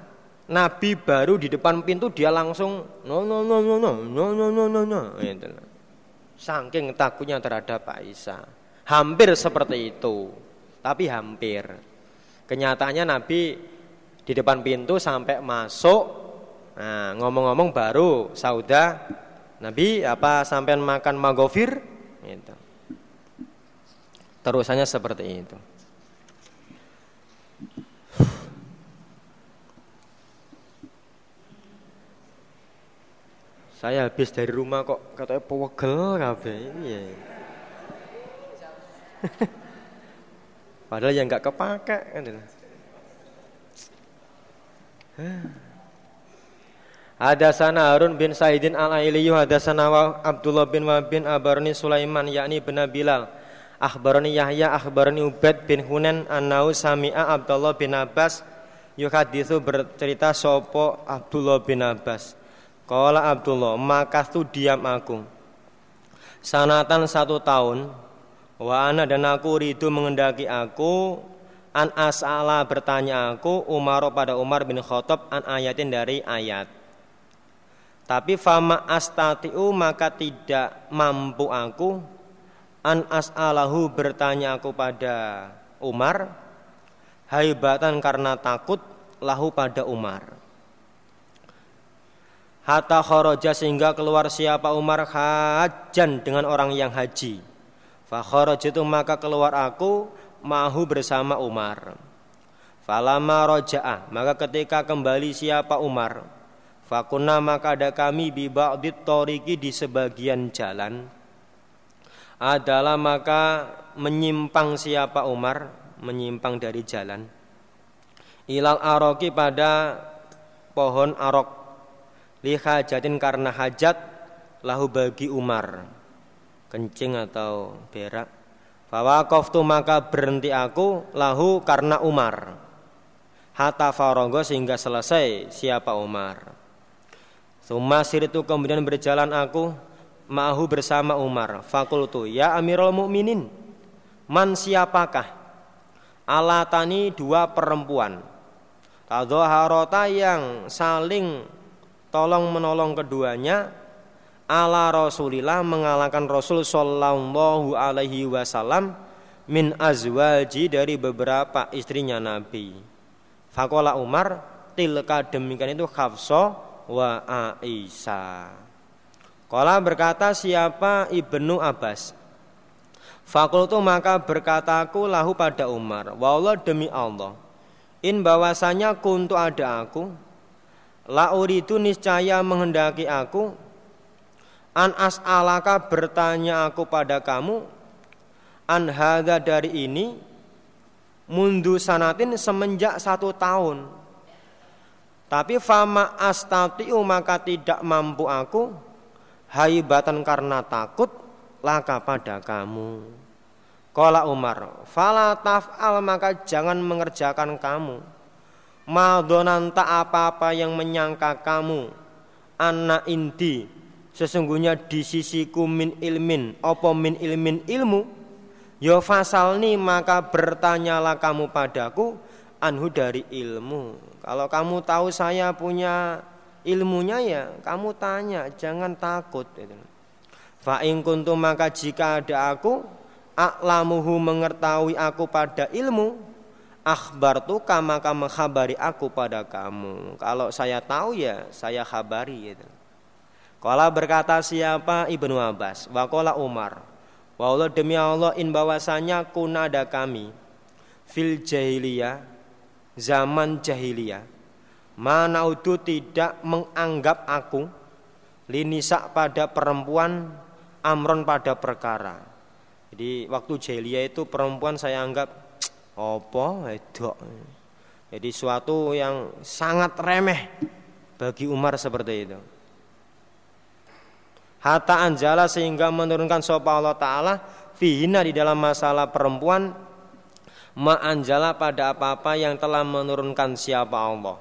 Nabi baru di depan pintu dia langsung no no no no no no no no no no. Saking takutnya terhadap Aisyah. Hampir seperti itu. Tapi hampir. Kenyataannya Nabi di depan pintu sampai masuk Nah, ngomong-ngomong baru Sauda Nabi apa sampai makan magofir gitu. Terusannya seperti itu. Saya habis dari rumah kok katanya pewegel kabeh iya. Padahal yang nggak kepake kan. Hadasana Harun bin Saidin al-Ailiyu hadasana Abdullah bin Wahb bin Abarni Sulaiman yakni bin Bilal Akhbarani Yahya akhbarani Ubaid bin Hunan annau sami'a Abdullah bin Abbas yuhaditsu bercerita sopo Abdullah bin Abbas Kala Abdullah, maka tu diam aku. Sanatan satu tahun, wa ana dan aku ridu mengendaki aku an as'ala bertanya aku Umar pada Umar bin Khattab an ayatin dari ayat. Tapi fama astatiu maka tidak mampu aku an as'alahu bertanya aku pada Umar haibatan karena takut lahu pada Umar hatta kharaja sehingga keluar siapa Umar hajan dengan orang yang haji. Fa itu maka keluar aku mahu bersama Umar. Falama roja'a maka ketika kembali siapa Umar? Fakuna maka ada kami ba'dit toriki di sebagian jalan. Adalah maka menyimpang siapa Umar? Menyimpang dari jalan. Ilal aroki pada pohon arok. Li hajatin karena hajat lahu bagi Umar kencing atau berak. Tu maka berhenti aku lahu karena Umar. Hatta farogo sehingga selesai siapa Umar. Suma siritu kemudian berjalan aku Ma'ahu bersama Umar. Fakultu ya amirul mu'minin Man siapakah? Alatani dua perempuan. Tadoharota yang saling tolong menolong keduanya ala Rasulillah mengalahkan Rasul sallallahu alaihi wasallam min azwaji dari beberapa istrinya Nabi. Fakola Umar tilka demikian itu Hafsah wa Aisyah. Kala berkata siapa Ibnu Abbas Fakultu maka berkataku lahu pada Umar Wallah demi Allah In bahwasanya kuntu ada aku La uridu niscaya menghendaki aku An as'alaka bertanya aku pada kamu An hadha dari ini Mundu sanatin semenjak satu tahun. Tapi fama astatiu maka tidak mampu aku Haibatan karena takut Laka pada kamu. Kala Umar Fala taf'al maka jangan mengerjakan kamu. Madonan tak apa-apa yang menyangka kamu Anak inti Sesungguhnya di sisiku min ilmin Opo min ilmin ilmu Yo fasalni maka bertanyalah kamu padaku Anhu dari ilmu Kalau kamu tahu saya punya ilmunya ya Kamu tanya jangan takut Fa'in kuntu maka jika ada aku Aklamuhu mengetahui aku pada ilmu akhbar tuh maka menghabari aku pada kamu. Kalau saya tahu ya saya habari gitu. Kala berkata siapa Ibnu Abbas, wakola Umar. Wa Allah demi Allah in bahwasanya kunada kami fil jahiliyah zaman jahiliyah mana itu tidak menganggap aku linisa pada perempuan amron pada perkara. Jadi waktu jahiliyah itu perempuan saya anggap opo wedok. Jadi suatu yang sangat remeh bagi Umar seperti itu. Hatta anjala sehingga menurunkan sopa Allah Ta'ala Fihina di dalam masalah perempuan Ma anjala pada apa-apa yang telah menurunkan siapa Allah.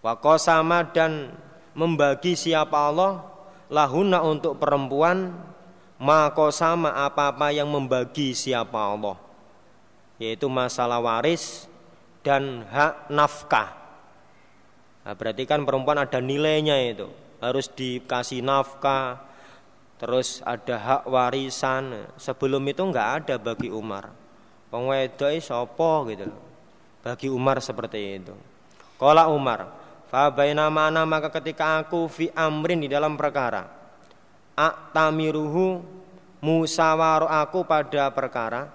Wakosama dan membagi siapa Allah Lahuna untuk perempuan Mako sama apa-apa yang membagi siapa Allah. Yaitu masalah waris dan hak nafkah. Nah, Berarti kan perempuan ada nilainya itu. Harus dikasih nafkah Terus ada hak warisan. Sebelum itu enggak ada bagi Umar. Wong wedok sapa gitu. Bagi Umar seperti itu. Kala Umar, fa mana maka ketika aku fi amrin di dalam perkara. Aktamiruhu musawaro aku pada perkara.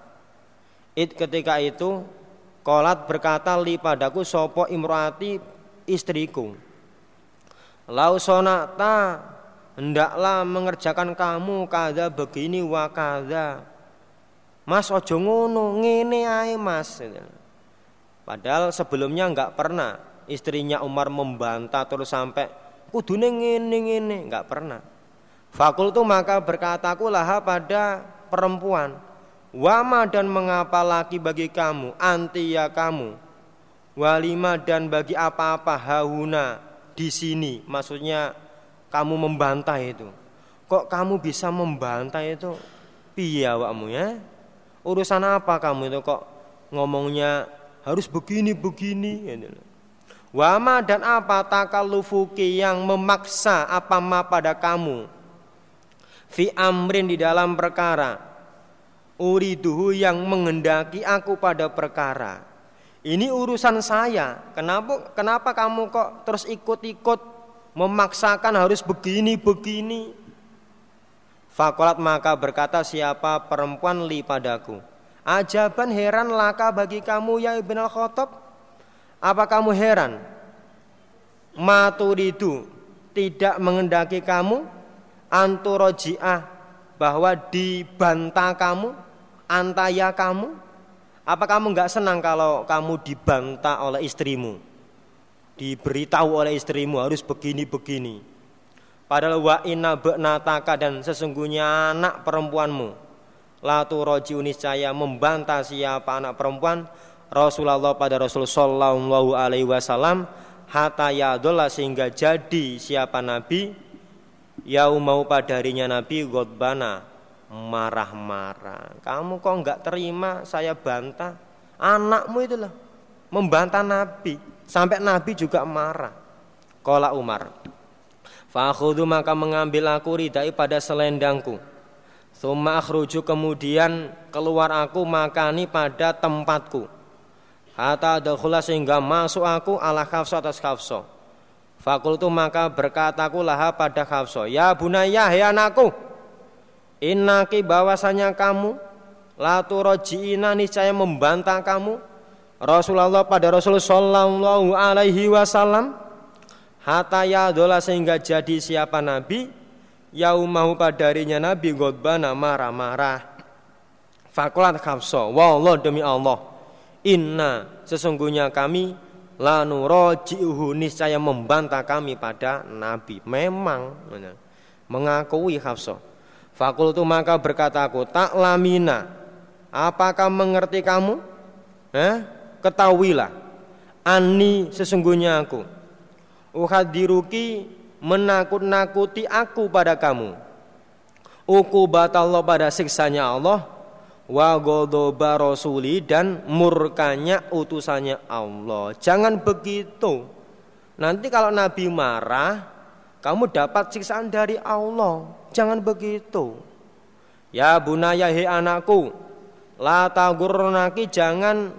It ketika itu Kolat berkata li padaku sopo imroati istriku. Lau sonata hendaklah mengerjakan kamu kada begini wa kada Mas ojo ngono ngene ae Mas. Padahal sebelumnya enggak pernah istrinya Umar membantah terus sampai kudune ngene ngene. Enggak pernah. Fakultu maka berkataku lah pada perempuan Wama dan mengapa laki bagi kamu anti ya kamu? Walima dan bagi apa-apa hauna di sini. Maksudnya kamu membantah itu. Kok kamu bisa membantah itu? Piye awakmu ya? Urusan apa kamu itu kok ngomongnya harus begini begini gitu. Wama dan apa takalufuki yang memaksa apa ma pada kamu fi amrin di dalam perkara uriduhu yang mengendaki aku pada perkara ini urusan saya kenapa kenapa kamu kok terus ikut-ikut memaksakan harus begini begini. Fakolat maka berkata siapa perempuan li padaku. Ajaban heran laka bagi kamu ya Ibn al-Khattab. Apa kamu heran? Maturidu tidak mengendaki kamu anturojiah bahwa dibantah kamu antaya kamu apa kamu nggak senang kalau kamu dibantah oleh istrimu diberitahu oleh istrimu harus begini-begini. Padahal wa inna nataka dan sesungguhnya anak perempuanmu. Latu roji uniscaya membantah siapa anak perempuan. Rasulullah pada Rasul Sallallahu Alaihi Wasallam hatta yadola sehingga jadi siapa Nabi? Yau mau pada harinya Nabi godbana marah-marah. Kamu kok nggak terima? Saya bantah. Anakmu itulah membantah Nabi Sampai Nabi juga marah. Kola Umar. Fakhudu maka mengambil aku ridai pada selendangku. Suma akhruju kemudian keluar aku makani pada tempatku. Hatta dakhula sehingga masuk aku ala khafso atas khafso. Fakultu maka berkataku laha pada khafso. Ya bunaya hei anakku. Innaki bahwasanya kamu Latu roji'ina niscaya membantah kamu Rasulullah pada Rasul Sallallahu Alaihi Wasallam hatta yadola sehingga jadi siapa Nabi yaumahu pada harinya Nabi godbana marah-marah. Fakulat khafso wallah demi Allah inna sesungguhnya kami lanu rojiuhu niscaya membantah kami pada Nabi. Memang mengakui khafso fakultu maka berkata aku tak lamina apakah mengerti kamu? Eh? Ketahuilah ani sesungguhnya aku. Uhadiruki menakut-nakuti aku pada kamu. Batallah pada siksanya Allah wa godoba rasuli dan murkanya utusannya Allah. Jangan begitu. Nanti kalau Nabi marah kamu dapat siksaan dari Allah. Jangan begitu. Ya bunaya he anakku la tagurnaki jangan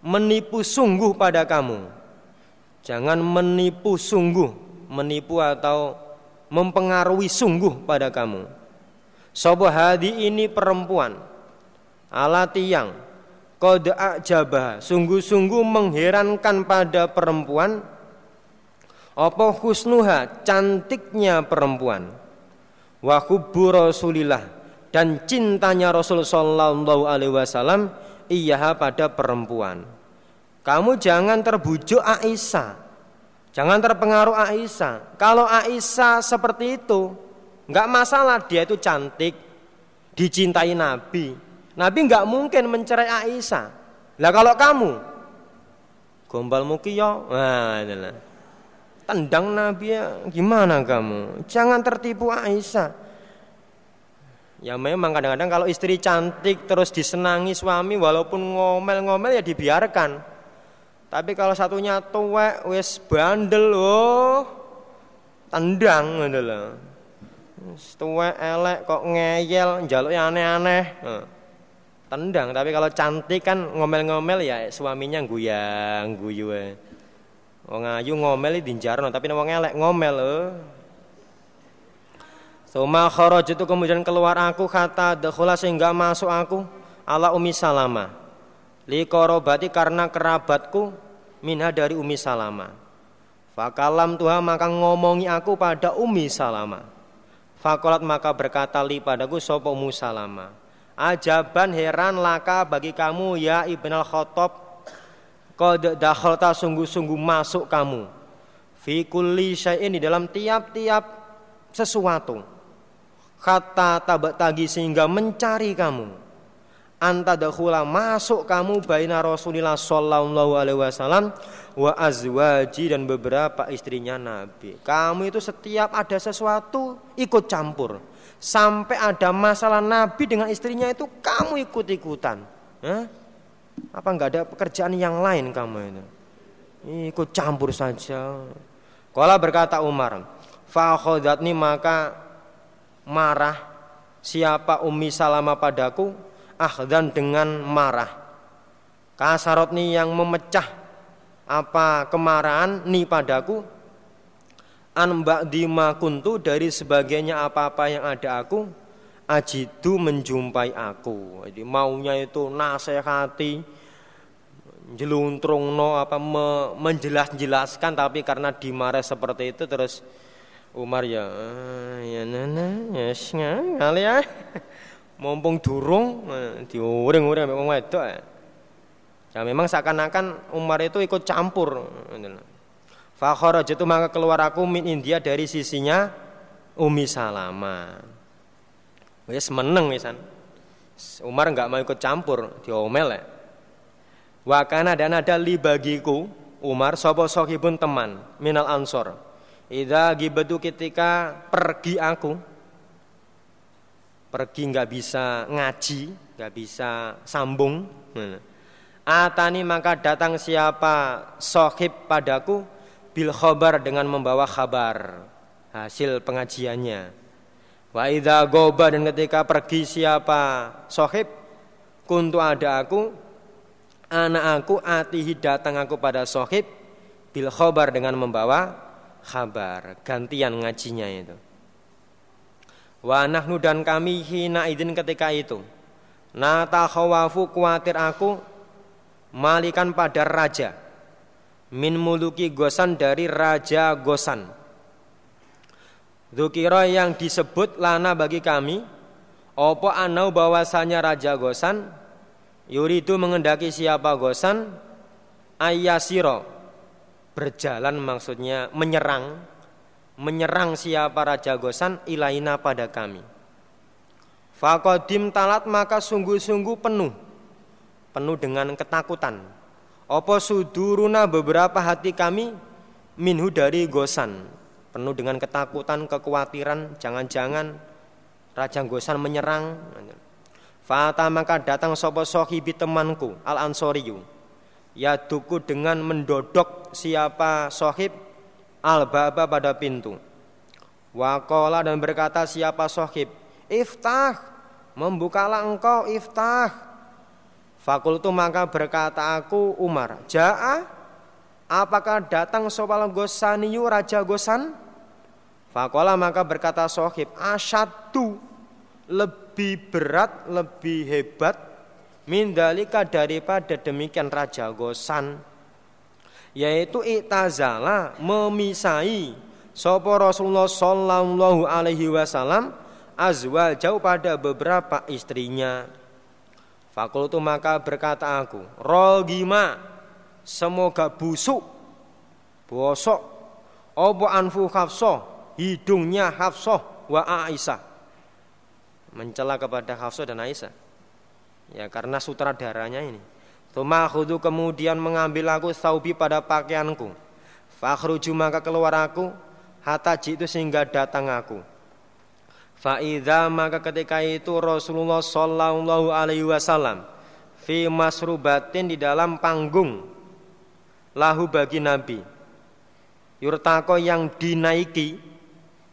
menipu sungguh pada kamu. Jangan menipu sungguh, menipu atau mempengaruhi sungguh pada kamu. Sobo hadi ini perempuan ala tiang kode ajabah sungguh-sungguh mengherankan pada perempuan apa husnuha cantiknya perempuan wa hubbu Rasulillah dan cintanya Rasul sallallahu alaihi wasallam iya pada perempuan. Kamu jangan terbujuk Aisyah. Jangan terpengaruh Aisyah. Kalau Aisyah seperti itu, nggak masalah dia itu cantik, dicintai Nabi. Nabi nggak mungkin mencerai Aisyah. Lah kalau kamu gombal mukiyo, nah tendang Nabi ya gimana kamu? Jangan tertipu Aisyah. Ya memang kadang-kadang kalau istri cantik terus disenangi suami walaupun ngomel-ngomel ya dibiarkan. Tapi kalau satunya tuwek wis bandel oh tendang ngono lho. Tuwek elek kok ngeyel njaluk aneh-aneh. Tendang, tapi kalau cantik kan ngomel-ngomel ya suaminya guyang guyu Wong ayu ngomel dinjarno tapi wong elek ngomel oh. Suma kharaj itu kemudian keluar aku kata dakhula sehingga masuk aku ala Umi Salama. Li korobati karena kerabatku minha dari Umi Salama. Fakalam Tuhan maka ngomongi aku pada Umi Salama. Fakolat maka berkata li padaku sopo Umi Salama. Ajaban heran laka bagi kamu ya Ibn al-Khattab Qad dakhalta sungguh-sungguh masuk kamu fi kulli syai'in dalam tiap-tiap sesuatu. Kata tabak tagi sehingga mencari kamu. Anta dakhula masuk kamu baina Rasulillah sallallahu alaihi wasallam wa azwaji dan beberapa istrinya Nabi. Kamu itu setiap ada sesuatu ikut campur. Sampai ada masalah Nabi dengan istrinya itu kamu ikut-ikutan. Hah? Apa enggak ada pekerjaan yang lain kamu itu? Ikut campur saja. Kala berkata Umar, fakhodatni maka marah siapa Umi Salama padaku dan dengan marah. Kasarotni yang memecah apa kemarahan ni padaku an dima kuntu dari sebagainya apa-apa yang ada aku ajidu menjumpai aku. Jadi maunya itu nasihati, jeluntrung no apa me, menjelas-jelaskan tapi karena dimarah seperti itu terus Umar ya ya nana ya ngali ya mumpung durung diuring-uring wong wedok ya. ya memang seakan-akan Umar itu ikut campur Fa kharajatu maka keluar aku min India dari sisinya Umi Salama. Wis meneng wisan. Umar enggak mau ikut campur, diomel ya. Wa kana dan ada li bagiku Umar sapa sahibun teman minal ansor. Ida gibatu ketika pergi aku pergi nggak bisa ngaji, nggak bisa sambung. Atani maka datang siapa sohib padaku bil khobar dengan membawa kabar hasil pengajiannya. Wa idza goba dan ketika pergi siapa sohib kuntu ada aku anak aku atihi datang aku pada sohib bil khobar dengan membawa kabar gantian ngajinya itu. Wa nahnu dan kami hina idin ketika itu. Nata khawafu kuatir aku Malikan pada raja. Min muluki gosan dari raja gosan. Dukiro yang disebut lana bagi kami Opo anau bahwasanya Raja Gosan? Yuridu mengendaki siapa Gosan? Ayasiro Berjalan maksudnya menyerang. Menyerang siapa Raja Gosan? Ilaina pada kami. Fakodim talat maka sungguh-sungguh penuh. Penuh dengan ketakutan. Opo suduruna beberapa hati kami Minhu dari Gosan. Penuh dengan ketakutan, kekhawatiran, jangan-jangan Raja Gosan menyerang. Fata maka datang sopo sohibi temanku al Ya duku dengan mendodok siapa sohib al baba pada pintu. Wakola dan berkata siapa sohib iftah membukalah engkau iftah. Fakultu maka berkata aku Umar Ja'a Apakah datang sopal gosaniyu raja gosan? Fakola maka berkata sohib asyadu lebih berat, lebih hebat mindalika daripada demikian Raja Gosan yaitu itazala memisai sopo Rasulullah Sallallahu Alaihi Wasallam azwal jauh pada beberapa istrinya. Fakultu maka berkata aku, Rogima, semoga busuk, bosok, obo anfu hafsoh, hidungnya hafsoh wa Aisyah. Mencela kepada Hafsah dan Aisyah. Ya karena sutradaranya ini. Tumahudu kemudian mengambil aku saubi pada pakaianku. Fakhruju maka keluar aku hatta jitu sehingga datang aku. Faida maka ketika itu Rasulullah Sallallahu Alaihi Wasallam fi masrubatin di dalam panggung lahu bagi Nabi. Yurtako yang dinaiki,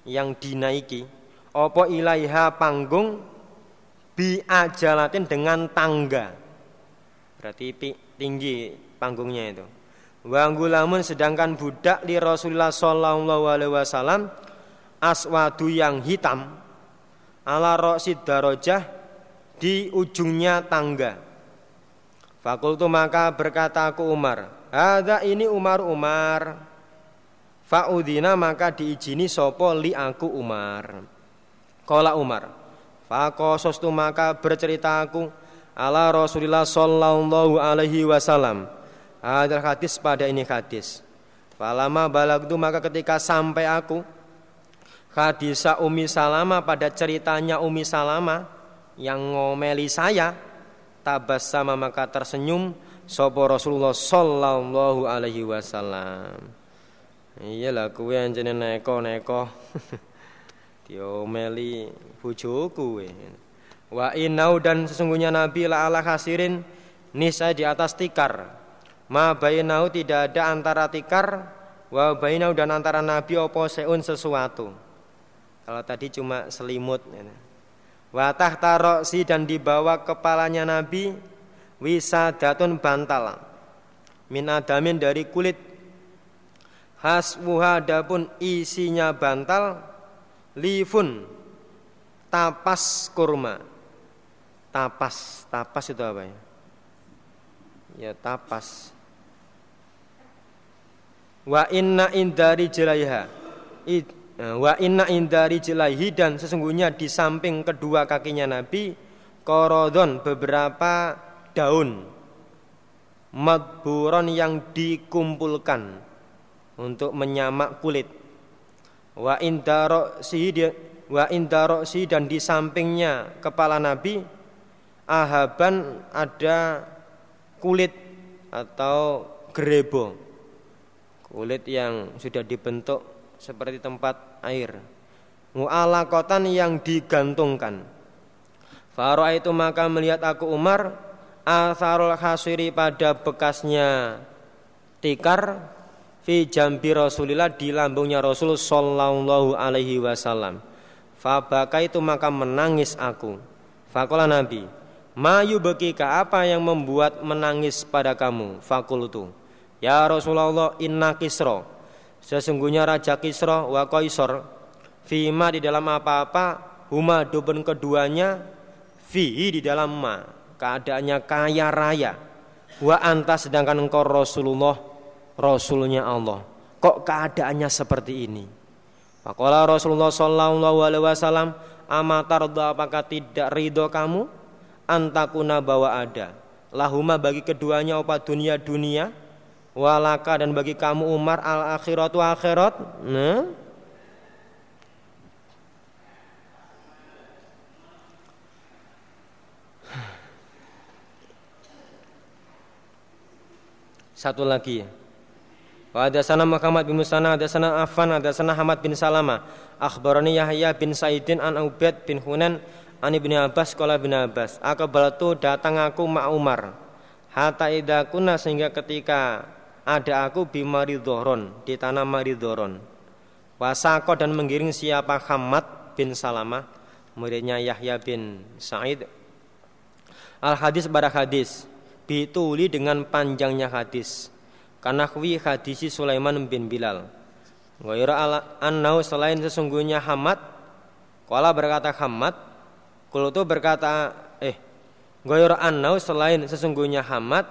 yang dinaiki. Opo ilaiha panggung bi ajalatin dengan tangga Berarti tinggi panggungnya itu. Wanggulamun sedangkan budak di Rasulullah Sallallahu Alaihi Wasallam aswadu yang hitam ala rosid darojah di ujungnya tangga. Fakultu maka berkata aku Umar, ada ini Umar Umar. Faudina maka diizini sopo li aku Umar. Kola Umar. Fakosos tu maka bercerita aku ala Rasulillah sallallahu alaihi wasallam. Ada hadis pada ini hadis. Falama balagdu maka ketika sampai aku hadisa Umi Salama pada ceritanya Umi Salama yang ngomeli saya tabas sama maka tersenyum sopo Rasulullah sallallahu alaihi wasallam. Iyalah kuwe anjene neko-neko. Diomeli bojoku kuwe. Wa inau dan sesungguhnya Nabi la ala khasirin nisa di atas tikar. Ma bainau tidak ada antara tikar wa bainau dan antara Nabi opo seun sesuatu. Kalau tadi cuma selimut. Ya. Wa tahta roksi dan di bawah kepalanya Nabi wisadatun bantal. Min adamin dari kulit hasbuha adapun isinya bantal lifun tapas kurma tapas. Tapas itu apa ya? Ya tapas. Wa inna indari jelaiha. Eh, wa inna indari jelaihi dan sesungguhnya di samping kedua kakinya Nabi korodon beberapa daun madburon yang dikumpulkan untuk menyamak kulit. Wa indaroksi wa indaroksi dan di sampingnya kepala Nabi ahaban ada kulit atau gerebo. Kulit yang sudah dibentuk seperti tempat air. Mu'alakotan yang digantungkan. Faro itu maka melihat aku Umar Atharul khasiri pada bekasnya tikar Fi jambi Rasulillah di lambungnya Rasul Sallallahu alaihi wasallam Fabaka itu maka menangis aku Fakola Nabi Mayu bekika apa yang membuat menangis pada kamu? Fakultu. Ya Rasulullah inna kisro. Sesungguhnya Raja Kisro wa Kaisar Fima di dalam apa-apa Huma duben keduanya Fihi di dalam ma Keadaannya kaya raya Wa anta sedangkan engkau Rasulullah Rasulnya Allah. Kok keadaannya seperti ini? Fakola Rasulullah Sallallahu Alaihi Wasallam Amatar apakah tidak ridho kamu? Antakuna bawa ada. Lahuma bagi keduanya opa dunia dunia. Walaka dan bagi kamu Umar al akhiratu akhirat. Nah. Satu lagi ada sana Muhammad bin Musana, ada sana Afan, ada sana Hamad bin Salama. Akhbarani Yahya bin Saidin an Ubaid bin Hunan Ani bin Abbas kala bin Abbas Akabalatu datang aku ma Umar. Hatta idha kuna sehingga ketika ada aku bimari dohron di tanah maridhoron Wasako dan menggiring siapa? Hamad bin Salamah muridnya Yahya bin Sa'id. Al hadis pada hadis bituli dengan panjangnya hadis Kanakwi hadisi Sulaiman bin Bilal. Ghaira annau selain sesungguhnya Hamad Kala berkata Hamad Kultu berkata eh Ghaira annau selain sesungguhnya Hamad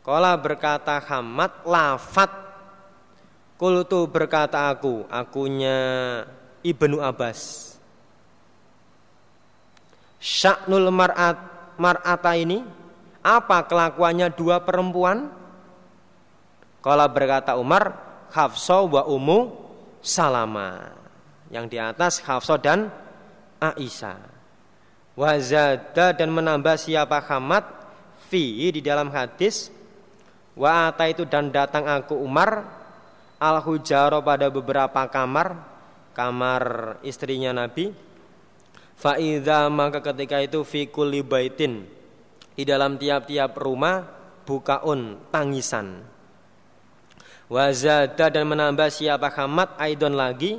Kala berkata Hamad lafat. Kultu berkata aku Akunya Ibnu Abbas. Syaknul mar'at mar'ata ini Apa kelakuannya dua perempuan Kala berkata Umar Hafsah wa Ummu Salama. Yang di atas Hafsah dan Aisyah. Wazada dan menambah siapa Hamad fi di dalam hadis wa itu dan datang aku Umar al hujaro pada beberapa kamar kamar istrinya Nabi Faida maka ketika itu fi kulli baitin di dalam tiap-tiap rumah bukaun tangisan Wazada dan menambah siapa Hamad Aidon lagi.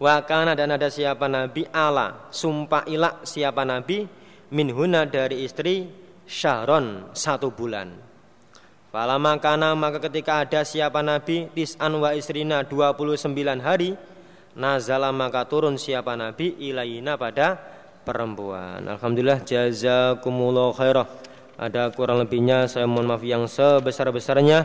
Wakana dan ada siapa Nabi Allah Sumpah ilak siapa Nabi Minhuna dari istri Syaron satu bulan. Fala makana maka ketika ada siapa Nabi Tis'an wa istrina 29 hari Nazala maka turun siapa Nabi Ilayina pada perempuan. Alhamdulillah jazakumullah khairah. Ada kurang lebihnya saya mohon maaf yang sebesar-besarnya